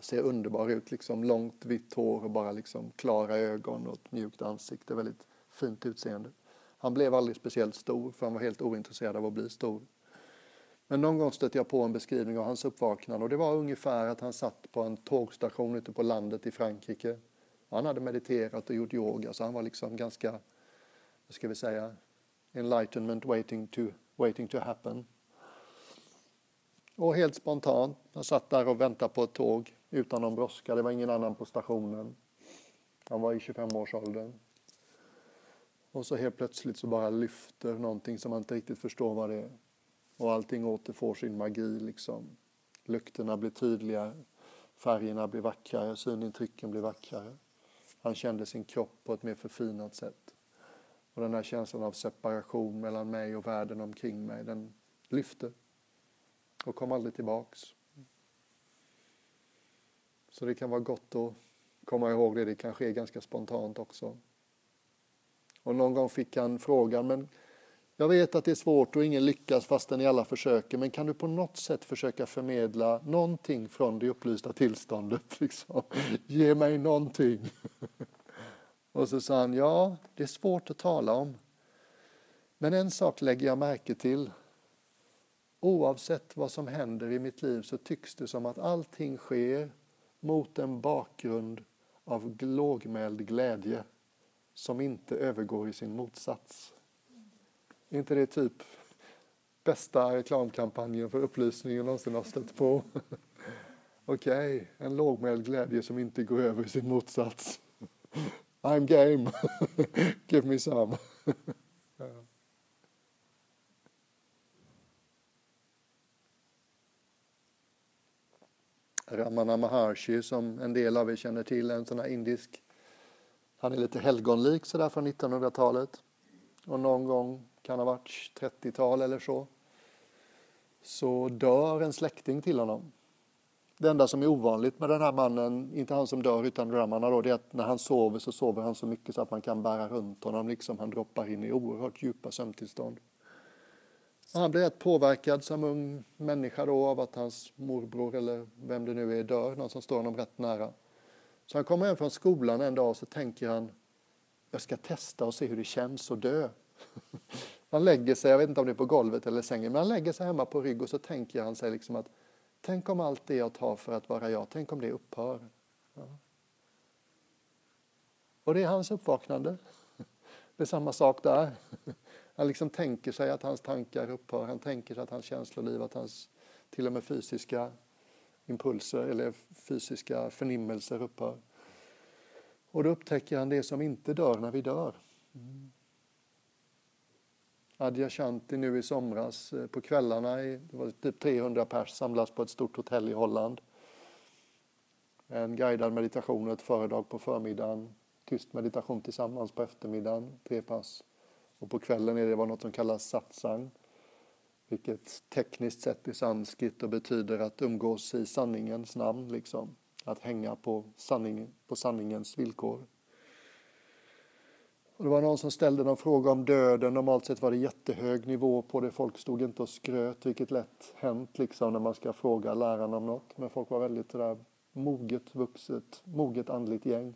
Ser underbar ut, liksom långt vitt hår och bara liksom klara ögon och ett mjukt ansikte. Väldigt fint utseende. Han blev aldrig speciellt stor för han var helt ointresserad av att bli stor. Men någon gång stötte jag på en beskrivning av hans uppvaknande och det var ungefär att han satt på en tågstation ute på landet i Frankrike. Han hade mediterat och gjort yoga så han var liksom ganska, vad ska vi säga, enlightenment waiting to, waiting to happen. Och helt spontant, han satt där och väntade på ett tåg utan någon brådska, det var ingen annan på stationen. Han var i 25-årsåldern. Och så helt plötsligt så bara lyfter någonting som man inte riktigt förstår vad det är. Och allting återfår sin magi liksom. Lukterna blir tydligare, färgerna blir vackrare, synintrycken blir vackrare. Han kände sin kropp på ett mer förfinat sätt. Och den här känslan av separation mellan mig och världen omkring mig, den lyfte och kom aldrig tillbaks. Så det kan vara gott att komma ihåg det, det kan ske ganska spontant också. Och någon gång fick han frågan, men jag vet att det är svårt och ingen lyckas fastän ni alla försöker, men kan du på något sätt försöka förmedla någonting från det upplysta tillståndet? Liksom? Ge mig någonting. Och så sa han, ja, det är svårt att tala om. Men en sak lägger jag märke till. Oavsett vad som händer i mitt liv så tycks det som att allting sker mot en bakgrund av lågmäld glädje som inte övergår i sin motsats. Är inte det typ bästa reklamkampanjen för upplysning jag någonsin har stött på? Okej, okay, en lågmäld glädje som inte går över i sin motsats. I'm game. Give me some. Ramana Maharshi som en del av er känner till, en sån här indisk, han är lite helgonlik sådär från 1900-talet. Och någon gång, kan ha varit 30-tal eller så, så dör en släkting till honom. Det enda som är ovanligt med den här mannen, inte han som dör utan drömmarna då, det är att när han sover så sover han så mycket så att man kan bära runt honom, liksom han droppar in i oerhört djupa sömntillstånd. Han blir rätt påverkad som ung människa då av att hans morbror eller vem det nu är dör, någon som står honom rätt nära. Så han kommer hem från skolan en dag och så tänker han, jag ska testa och se hur det känns att dö. Han lägger sig, jag vet inte om det är på golvet eller sängen, men han lägger sig hemma på rygg och så tänker han sig liksom att tänk om allt det jag tar för att vara jag, tänk om det upphör. Ja. Och det är hans uppvaknande. Det är samma sak där. Han liksom tänker sig att hans tankar upphör, han tänker sig att hans känsloliv, att hans till och med fysiska impulser eller fysiska förnimmelser upphör. Och då upptäcker han det som inte dör när vi dör. Mm. Adyashanti nu i somras eh, på kvällarna, det var typ 300 pers samlas på ett stort hotell i Holland. En guidad meditation och ett föredrag på förmiddagen, tyst meditation tillsammans på eftermiddagen, tre pass. Och på kvällen är det något som kallas satsang, vilket tekniskt sett är sanskrit och betyder att umgås i sanningens namn, liksom. Att hänga på, sanning, på sanningens villkor. Och det var någon som ställde någon fråga om döden. Normalt sett var det jättehög nivå på det. Folk stod inte och skröt, vilket lätt hänt liksom när man ska fråga läraren om något. Men folk var väldigt sådär moget vuxet, moget andligt gäng.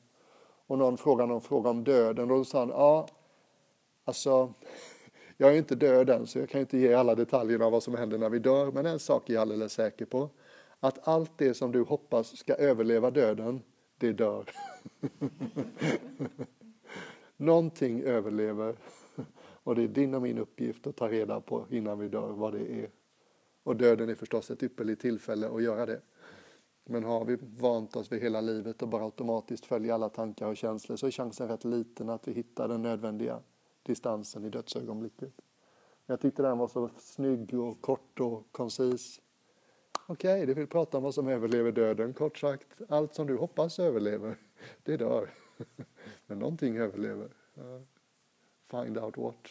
Och någon frågade någon fråga om döden och då sa han, ja, alltså, jag är inte död än så jag kan inte ge alla detaljerna av vad som händer när vi dör. Men en sak är jag alldeles säker på. Att allt det som du hoppas ska överleva döden, det dör. Någonting överlever och det är din och min uppgift att ta reda på innan vi dör vad det är. Och döden är förstås ett ypperligt tillfälle att göra det. Men har vi vant oss vid hela livet och bara automatiskt följer alla tankar och känslor så är chansen rätt liten att vi hittar den nödvändiga distansen i dödsögonblicket. Jag tyckte den var så snygg och kort och koncis. Okej, okay, du vill prata om vad som överlever döden. Kort sagt, allt som du hoppas överlever, det dör. Men någonting överlever. Find out what.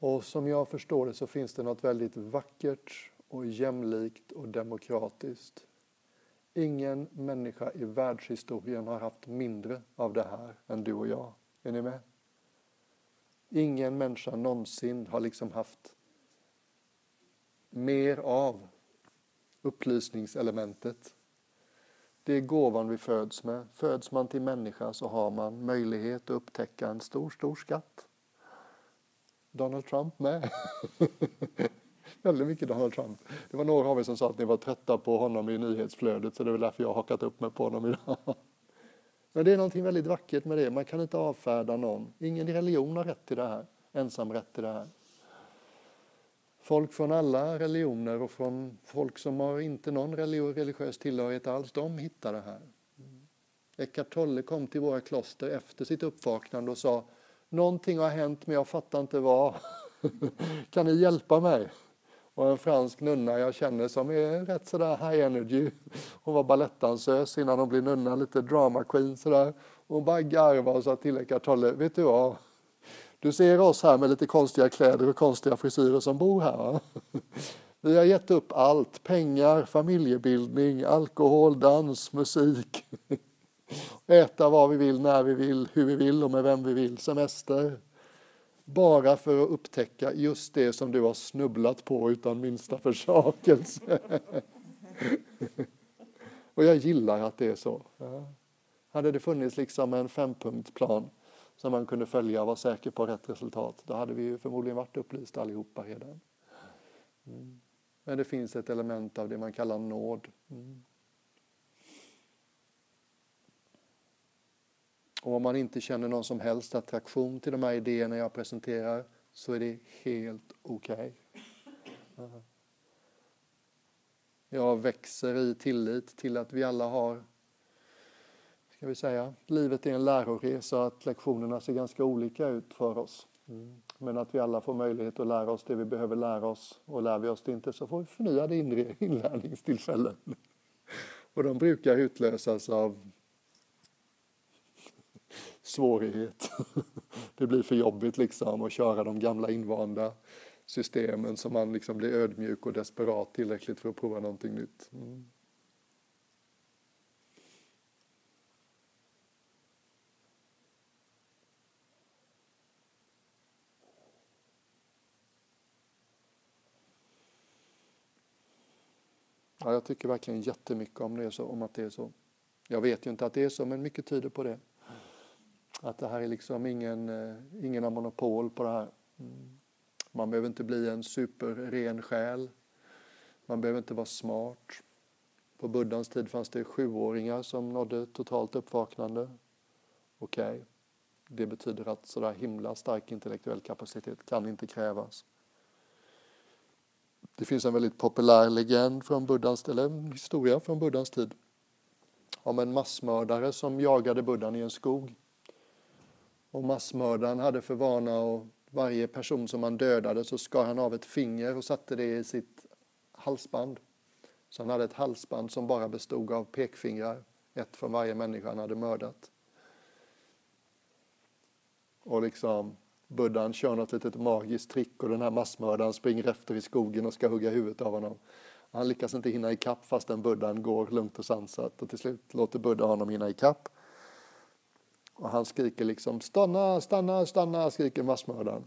Och som jag förstår det så finns det något väldigt vackert och jämlikt och demokratiskt. Ingen människa i världshistorien har haft mindre av det här än du och jag. Är ni med? Ingen människa någonsin har liksom haft mer av upplysningselementet. Det är gåvan vi föds med. Föds man till människa så har man möjlighet att upptäcka en stor, stor skatt. Donald Trump med. väldigt mycket Donald Trump. Det var några av er som sa att ni var trötta på honom i nyhetsflödet så det är väl därför jag har hakat upp mig på honom idag. Men det är någonting väldigt vackert med det. Man kan inte avfärda någon. Ingen religion har rätt till det här. Ensam rätt till det här. Folk från alla religioner och från folk som har inte någon religiös tillhörighet alls, de hittar det här. Eckart Tolle kom till våra kloster efter sitt uppvaknande och sa Någonting har hänt men jag fattar inte vad. kan ni hjälpa mig? Och en fransk nunna jag känner som är rätt sådär high energy. Hon var balettdansös innan hon blev nunna, lite drama queen sådär. Hon bara garvade och sa till Eckart Tolle, vet du vad? Du ser oss här med lite konstiga kläder och konstiga frisyrer som bor här. Va? Vi har gett upp allt, pengar, familjebildning, alkohol, dans, musik. Äta vad vi vill, när vi vill, hur vi vill och med vem vi vill, semester. Bara för att upptäcka just det som du har snubblat på utan minsta försakelse. och jag gillar att det är så. Hade det funnits liksom en fempunktsplan som man kunde följa och vara säker på rätt resultat. Då hade vi ju förmodligen varit upplysta allihopa redan. Mm. Men det finns ett element av det man kallar nåd. Mm. Och om man inte känner någon som helst attraktion till de här idéerna jag presenterar så är det helt okej. Okay. Jag växer i tillit till att vi alla har, ska vi säga, livet är en läroresa, att lektionerna ser ganska olika ut för oss. Mm. Men att vi alla får möjlighet att lära oss det vi behöver lära oss och lär vi oss det inte så får vi förnyade inlärningstillfällen. Och de brukar utlösas av svårighet. Det blir för jobbigt liksom att köra de gamla invanda systemen så man liksom blir ödmjuk och desperat tillräckligt för att prova någonting nytt. Mm. Ja, jag tycker verkligen jättemycket om, det om att det är så. Jag vet ju inte att det är så, men mycket tyder på det. Att det här är liksom ingen, eh, ingen har monopol på det här. Mm. Man behöver inte bli en superren själ. Man behöver inte vara smart. På buddhans tid fanns det sjuåringar som nådde totalt uppvaknande. Okej, okay. det betyder att sådär himla stark intellektuell kapacitet kan inte krävas. Det finns en väldigt populär legend från buddhans, eller historia från buddhans tid om en massmördare som jagade buddhan i en skog. Och massmördaren hade för vana att varje person som han dödade så skar han av ett finger och satte det i sitt halsband. Så han hade ett halsband som bara bestod av pekfingrar, ett från varje människa han hade mördat. Och liksom Buddhan kör något litet magiskt trick och den här massmördaren springer efter i skogen och ska hugga huvudet av honom. Han lyckas inte hinna ikapp fastän Buddhan går lugnt och sansat och till slut låter Buddha honom hinna ikapp. Och han skriker liksom stanna, stanna, stanna, skriker massmördaren.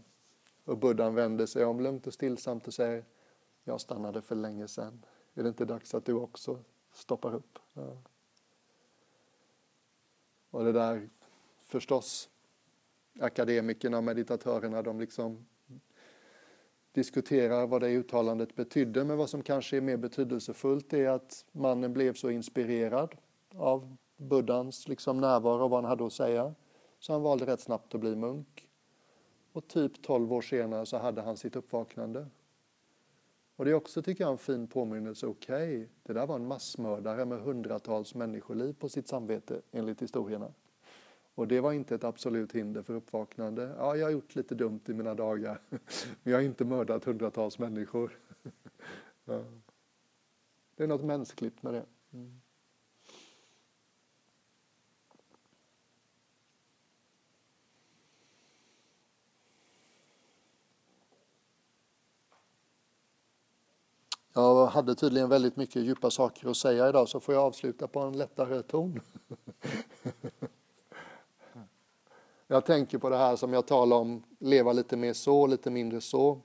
Och Buddhan vänder sig om lugnt och stillsamt och säger jag stannade för länge sedan. Är det inte dags att du också stoppar upp? Ja. Och det där förstås, akademikerna och meditatörerna, de liksom diskuterar vad det uttalandet betydde, men vad som kanske är mer betydelsefullt är att mannen blev så inspirerad av buddhans liksom närvaro och vad han hade att säga. Så han valde rätt snabbt att bli munk. Och typ 12 år senare så hade han sitt uppvaknande. Och det är också, tycker jag, en fin påminnelse. Okej, okay, det där var en massmördare med hundratals människoliv på sitt samvete, enligt historierna. Och det var inte ett absolut hinder för uppvaknande. Ja, jag har gjort lite dumt i mina dagar, men jag har inte mördat hundratals människor. Ja. Det är något mänskligt med det. Mm. Jag hade tydligen väldigt mycket djupa saker att säga idag så får jag avsluta på en lättare ton. Jag tänker på det här som jag talar om, leva lite mer så, lite mindre så.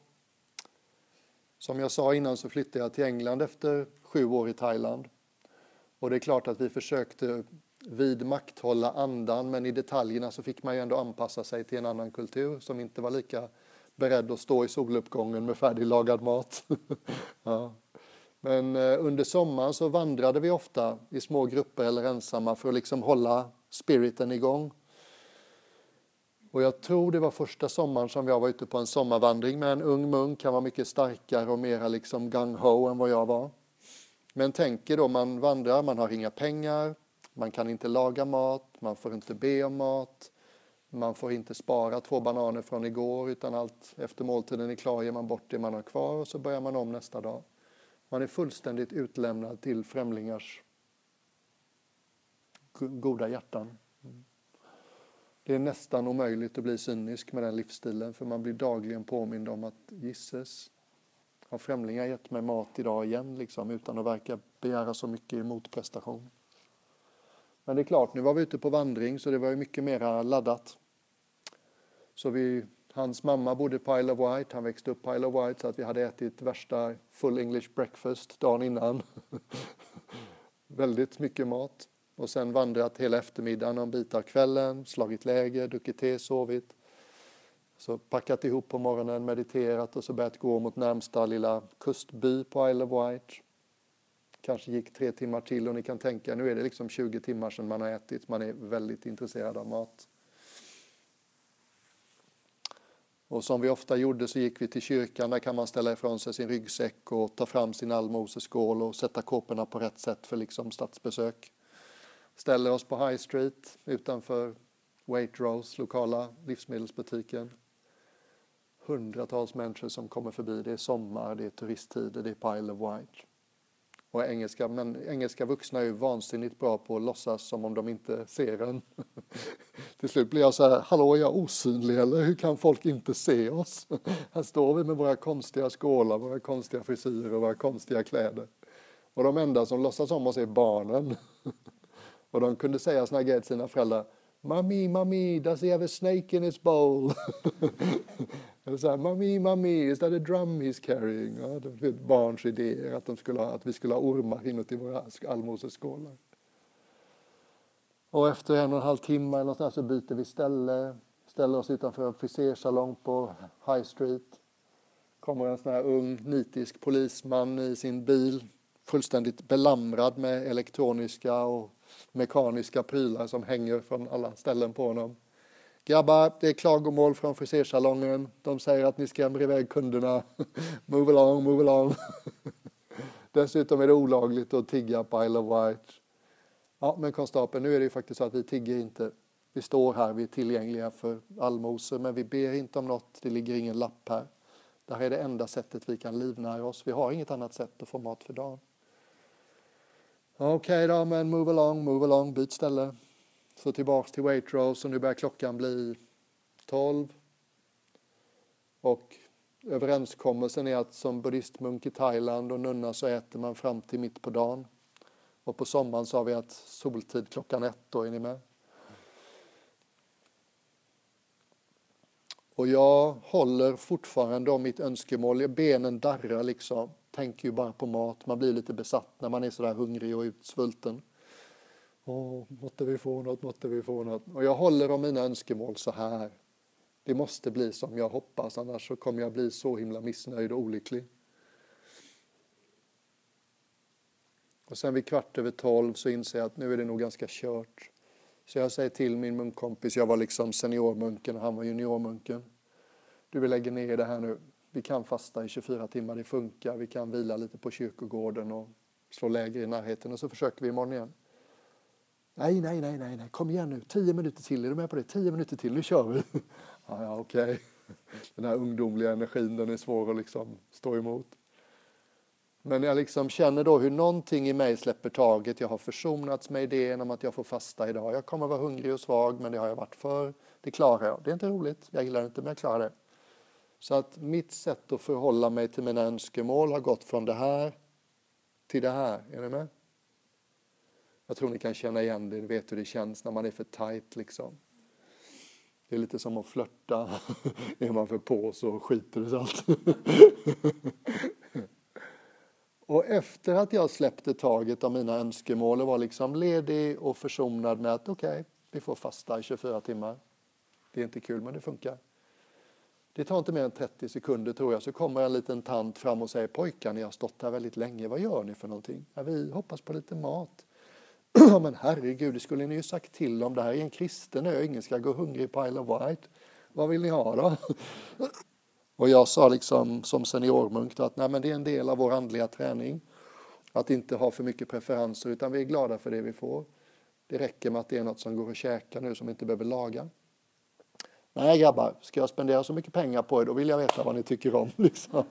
Som jag sa innan så flyttade jag till England efter sju år i Thailand. Och det är klart att vi försökte vidmakthålla andan men i detaljerna så fick man ju ändå anpassa sig till en annan kultur som inte var lika beredd att stå i soluppgången med färdiglagad mat. ja. Men eh, under sommaren så vandrade vi ofta i små grupper eller ensamma för att liksom hålla spiriten igång. Och jag tror det var första sommaren som jag var ute på en sommarvandring med en ung munk. Han var mycket starkare och mera liksom gung-ho än vad jag var. Men tänk er då, man vandrar, man har inga pengar, man kan inte laga mat, man får inte be om mat, man får inte spara två bananer från igår utan allt efter måltiden är klar ger man bort det man har kvar och så börjar man om nästa dag. Man är fullständigt utlämnad till främlingars goda hjärtan. Det är nästan omöjligt att bli cynisk med den livsstilen för man blir dagligen påmind om att gisses, har främlingar gett mig mat idag igen liksom, utan att verka begära så mycket i motprestation. Men det är klart, nu var vi ute på vandring så det var ju mycket mer laddat. Så vi, hans mamma bodde på Isle of Wight, han växte upp på Isle of Wight så att vi hade ätit värsta full English breakfast dagen innan. Väldigt mycket mat. och sen vandrat hela eftermiddagen och en bit av kvällen, slagit läger, druckit te, sovit. Så packat ihop på morgonen, mediterat och så börjat gå mot närmsta lilla kustby på Isle of Wight. Kanske gick tre timmar till och ni kan tänka, nu är det liksom 20 timmar sedan man har ätit, man är väldigt intresserad av mat. Och som vi ofta gjorde så gick vi till kyrkan, där kan man ställa ifrån sig sin ryggsäck och ta fram sin allmoseskål och sätta kåporna på rätt sätt för liksom statsbesök. Ställer oss på High Street utanför Waitrose, lokala livsmedelsbutiken. Hundratals människor som kommer förbi, det är sommar, det är turisttider, det är Pile of White. Och engelska, men engelska vuxna är ju vansinnigt bra på att låtsas som om de inte ser en. Till slut blir jag så här, hallå är jag osynlig eller hur kan folk inte se oss? Här står vi med våra konstiga skålar, våra konstiga frisyrer och våra konstiga kläder. Och de enda som låtsas om oss är barnen. Och de kunde säga såna grejer till sina föräldrar, Mami, mami, does he have a snake in his bowl? Eller så här, mami, mami, is that a drum he's carrying? Ja, det är typ barns idéer att, de skulle ha, att vi skulle ha ormar inuti våra allmoseskålar. Och efter en och en halv timme eller något så byter vi ställe, ställer oss utanför en frisersalong på High Street. Kommer en sån här ung nitisk polisman i sin bil, fullständigt belamrad med elektroniska och mekaniska prylar som hänger från alla ställen på honom. Grabbar, det är klagomål från frisersalongen. De säger att ni skrämmer iväg kunderna. move along, move along. Dessutom är det olagligt att tigga på Isle of Wight. Ja, men konstapeln, nu är det ju faktiskt så att vi tigger inte. Vi står här, vi är tillgängliga för allmosor, men vi ber inte om något. Det ligger ingen lapp här. Det här är det enda sättet vi kan livnära oss. Vi har inget annat sätt att få mat för dagen. Okej okay då, men move along, move along, byt ställe. Så tillbaks till Waitrose och nu börjar klockan bli 12. Och överenskommelsen är att som buddhistmunk i Thailand och nunna så äter man fram till mitt på dagen. Och på sommaren så har vi att soltid klockan ett, då är ni med? Och jag håller fortfarande om mitt önskemål, benen darrar liksom tänker ju bara på mat. Man blir lite besatt när man är sådär hungrig och utsvulten. Åh, måtte vi få något, måtte vi få något. Och jag håller om mina önskemål så här. Det måste bli som jag hoppas, annars så kommer jag bli så himla missnöjd och olycklig. Och sen vid kvart över tolv så inser jag att nu är det nog ganska kört. Så jag säger till min munkkompis, jag var liksom seniormunken och han var juniormunken. Du, vi lägger ner det här nu vi kan fasta i 24 timmar, det funkar. Vi kan vila lite på kyrkogården och slå läger i närheten och så försöker vi imorgon igen. Nej, nej, nej, nej, nej, kom igen nu, tio minuter till, är du med på det? Tio minuter till, nu kör vi. Ja, ja, okej. Okay. Den här ungdomliga energin, den är svår att liksom stå emot. Men jag liksom känner då hur någonting i mig släpper taget. Jag har försonats med idén om att jag får fasta idag. Jag kommer vara hungrig och svag, men det har jag varit för. Det klarar jag. Det är inte roligt, jag gillar det inte, men jag klarar det. Så att mitt sätt att förhålla mig till mina önskemål har gått från det här till det här. Är ni med? Jag tror ni kan känna igen det, ni vet hur det känns när man är för tight liksom. Det är lite som att flörta. är man för på så skiter det sig allt. och efter att jag släppte taget av mina önskemål och var liksom ledig och försonad med att okej, okay, vi får fasta i 24 timmar. Det är inte kul men det funkar. Det tar inte mer än 30 sekunder tror jag, så kommer en liten tant fram och säger pojkar, ni har stått här väldigt länge, vad gör ni för någonting? Ja, vi hoppas på lite mat. Men herregud, det skulle ni ju sagt till om. Det här är en kristen ö, ingen ska gå hungrig på Isle of Wight. Vad vill ni ha då? Och jag sa liksom som seniormunk då, att nej, men det är en del av vår andliga träning. Att inte ha för mycket preferenser utan vi är glada för det vi får. Det räcker med att det är något som går att käka nu som vi inte behöver laga. Nej grabbar, ska jag spendera så mycket pengar på er då vill jag veta vad ni tycker om. Liksom.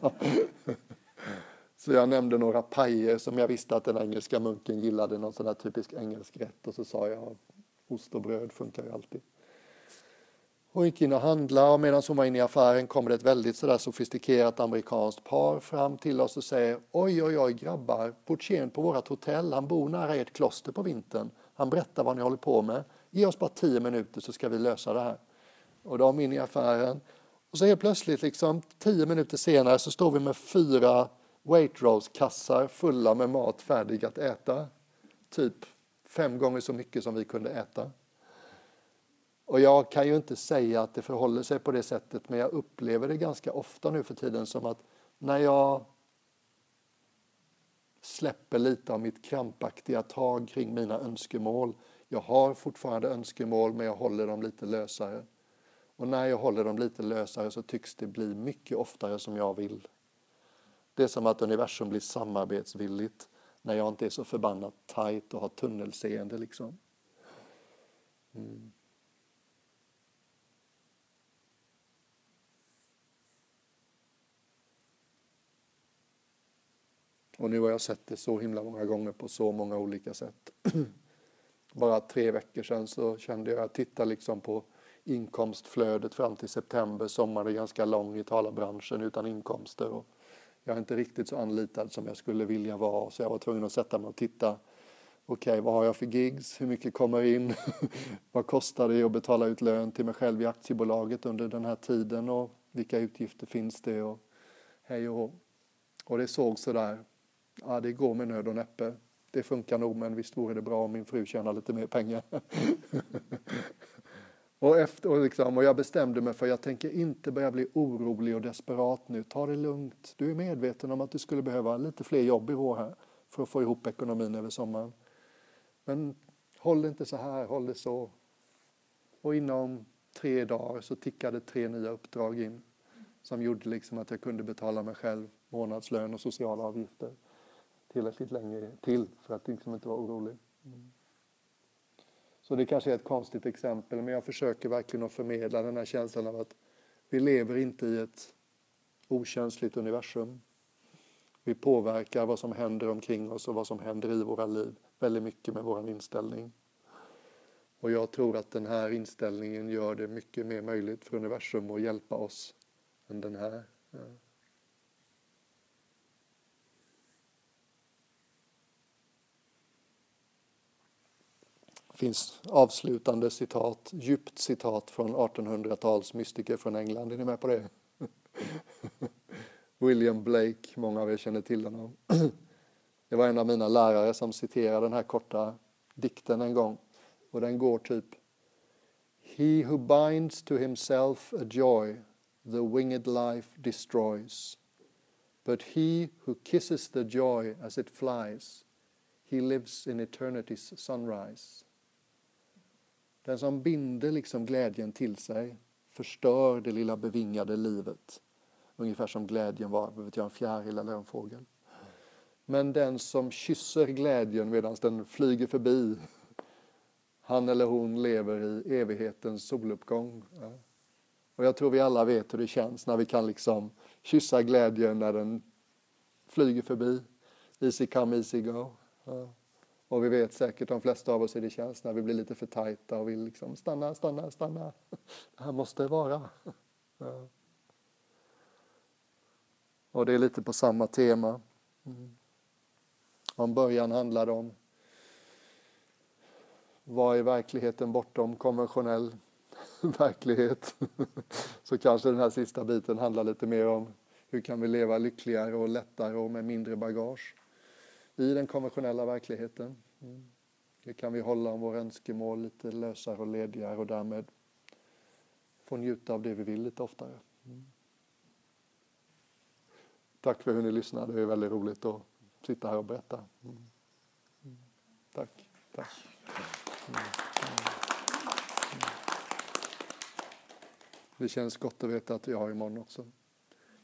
Så jag nämnde några pajer som jag visste att den engelska munken gillade, någon sån där typisk engelsk rätt. Och så sa jag ost och bröd funkar ju alltid. Hon gick in och handlade och medan hon var inne i affären kommer det ett väldigt sådär sofistikerat amerikanskt par fram till oss och säger oj oj oj grabbar, portieren på vårt hotell, han bor nära ert kloster på vintern. Han berättar vad ni håller på med. Ge oss bara tio minuter så ska vi lösa det här och de in i affären. Och så helt plötsligt, liksom, tio minuter senare, så står vi med fyra Waitrose-kassar fulla med mat färdig att äta. Typ fem gånger så mycket som vi kunde äta. Och jag kan ju inte säga att det förhåller sig på det sättet, men jag upplever det ganska ofta nu för tiden som att när jag släpper lite av mitt krampaktiga tag kring mina önskemål. Jag har fortfarande önskemål, men jag håller dem lite lösare. Och när jag håller dem lite lösare så tycks det bli mycket oftare som jag vill. Det är som att universum blir samarbetsvilligt när jag inte är så förbannat tight och har tunnelseende liksom. Mm. Och nu har jag sett det så himla många gånger på så många olika sätt. Bara tre veckor sedan så kände jag, jag tittade liksom på inkomstflödet fram till september. Sommaren är ganska lång i talarbranschen utan inkomster. Och jag är inte riktigt så anlitad som jag skulle vilja vara så jag var tvungen att sätta mig och titta. Okej, okay, vad har jag för gigs? Hur mycket kommer in? vad kostar det att betala ut lön till mig själv i aktiebolaget under den här tiden och vilka utgifter finns det? Och hej och Och det såg sådär ja, det går med nöd och näppe. Det funkar nog, men visst vore det bra om min fru tjänar lite mer pengar. och, efter, och, liksom, och jag bestämde mig för jag tänker inte börja bli orolig och desperat nu. Ta det lugnt. Du är medveten om att du skulle behöva lite fler jobb i vår här för att få ihop ekonomin över sommaren. Men håll det inte så här, håll det så. Och inom tre dagar så tickade tre nya uppdrag in som gjorde liksom att jag kunde betala mig själv månadslön och sociala avgifter tillräckligt länge till för att liksom inte vara orolig. Mm. Så det kanske är ett konstigt exempel, men jag försöker verkligen att förmedla den här känslan av att vi lever inte i ett okänsligt universum. Vi påverkar vad som händer omkring oss och vad som händer i våra liv väldigt mycket med vår inställning. Och jag tror att den här inställningen gör det mycket mer möjligt för universum att hjälpa oss än den här. Finns avslutande citat, djupt citat från 1800-tals mystiker från England. Är ni med på det? William Blake, många av er känner till honom. Det var en av mina lärare som citerade den här korta dikten en gång. Och den går typ He who binds to himself a joy the winged life destroys. But he who kisses the joy as it flies, he lives in eternity's sunrise. Den som binder liksom glädjen till sig förstör det lilla bevingade livet. Ungefär som glädjen var vet jag, en fjäril eller en fågel. Men den som kysser glädjen medan den flyger förbi, han eller hon lever i evighetens soluppgång. Och jag tror vi alla vet hur det känns när vi kan liksom kyssa glädjen när den flyger förbi. Easy come, easy go. Och vi vet säkert, de flesta av oss, hur det känns när vi blir lite för tajta och vill liksom stanna, stanna, stanna. Det här måste vara. Ja. Och det är lite på samma tema. Mm. Om början handlade om vad är verkligheten bortom konventionell verklighet? Så kanske den här sista biten handlar lite mer om hur kan vi leva lyckligare och lättare och med mindre bagage i den konventionella verkligheten. Mm. Det kan vi hålla om våra önskemål lite lösare och ledigare och därmed få njuta av det vi vill lite oftare. Mm. Tack för hur ni lyssnade. Det är väldigt roligt att sitta här och berätta. Mm. mm. Tack. Tack. Mm. Mm. Mm. mm. Det känns gott att veta att vi har imorgon också.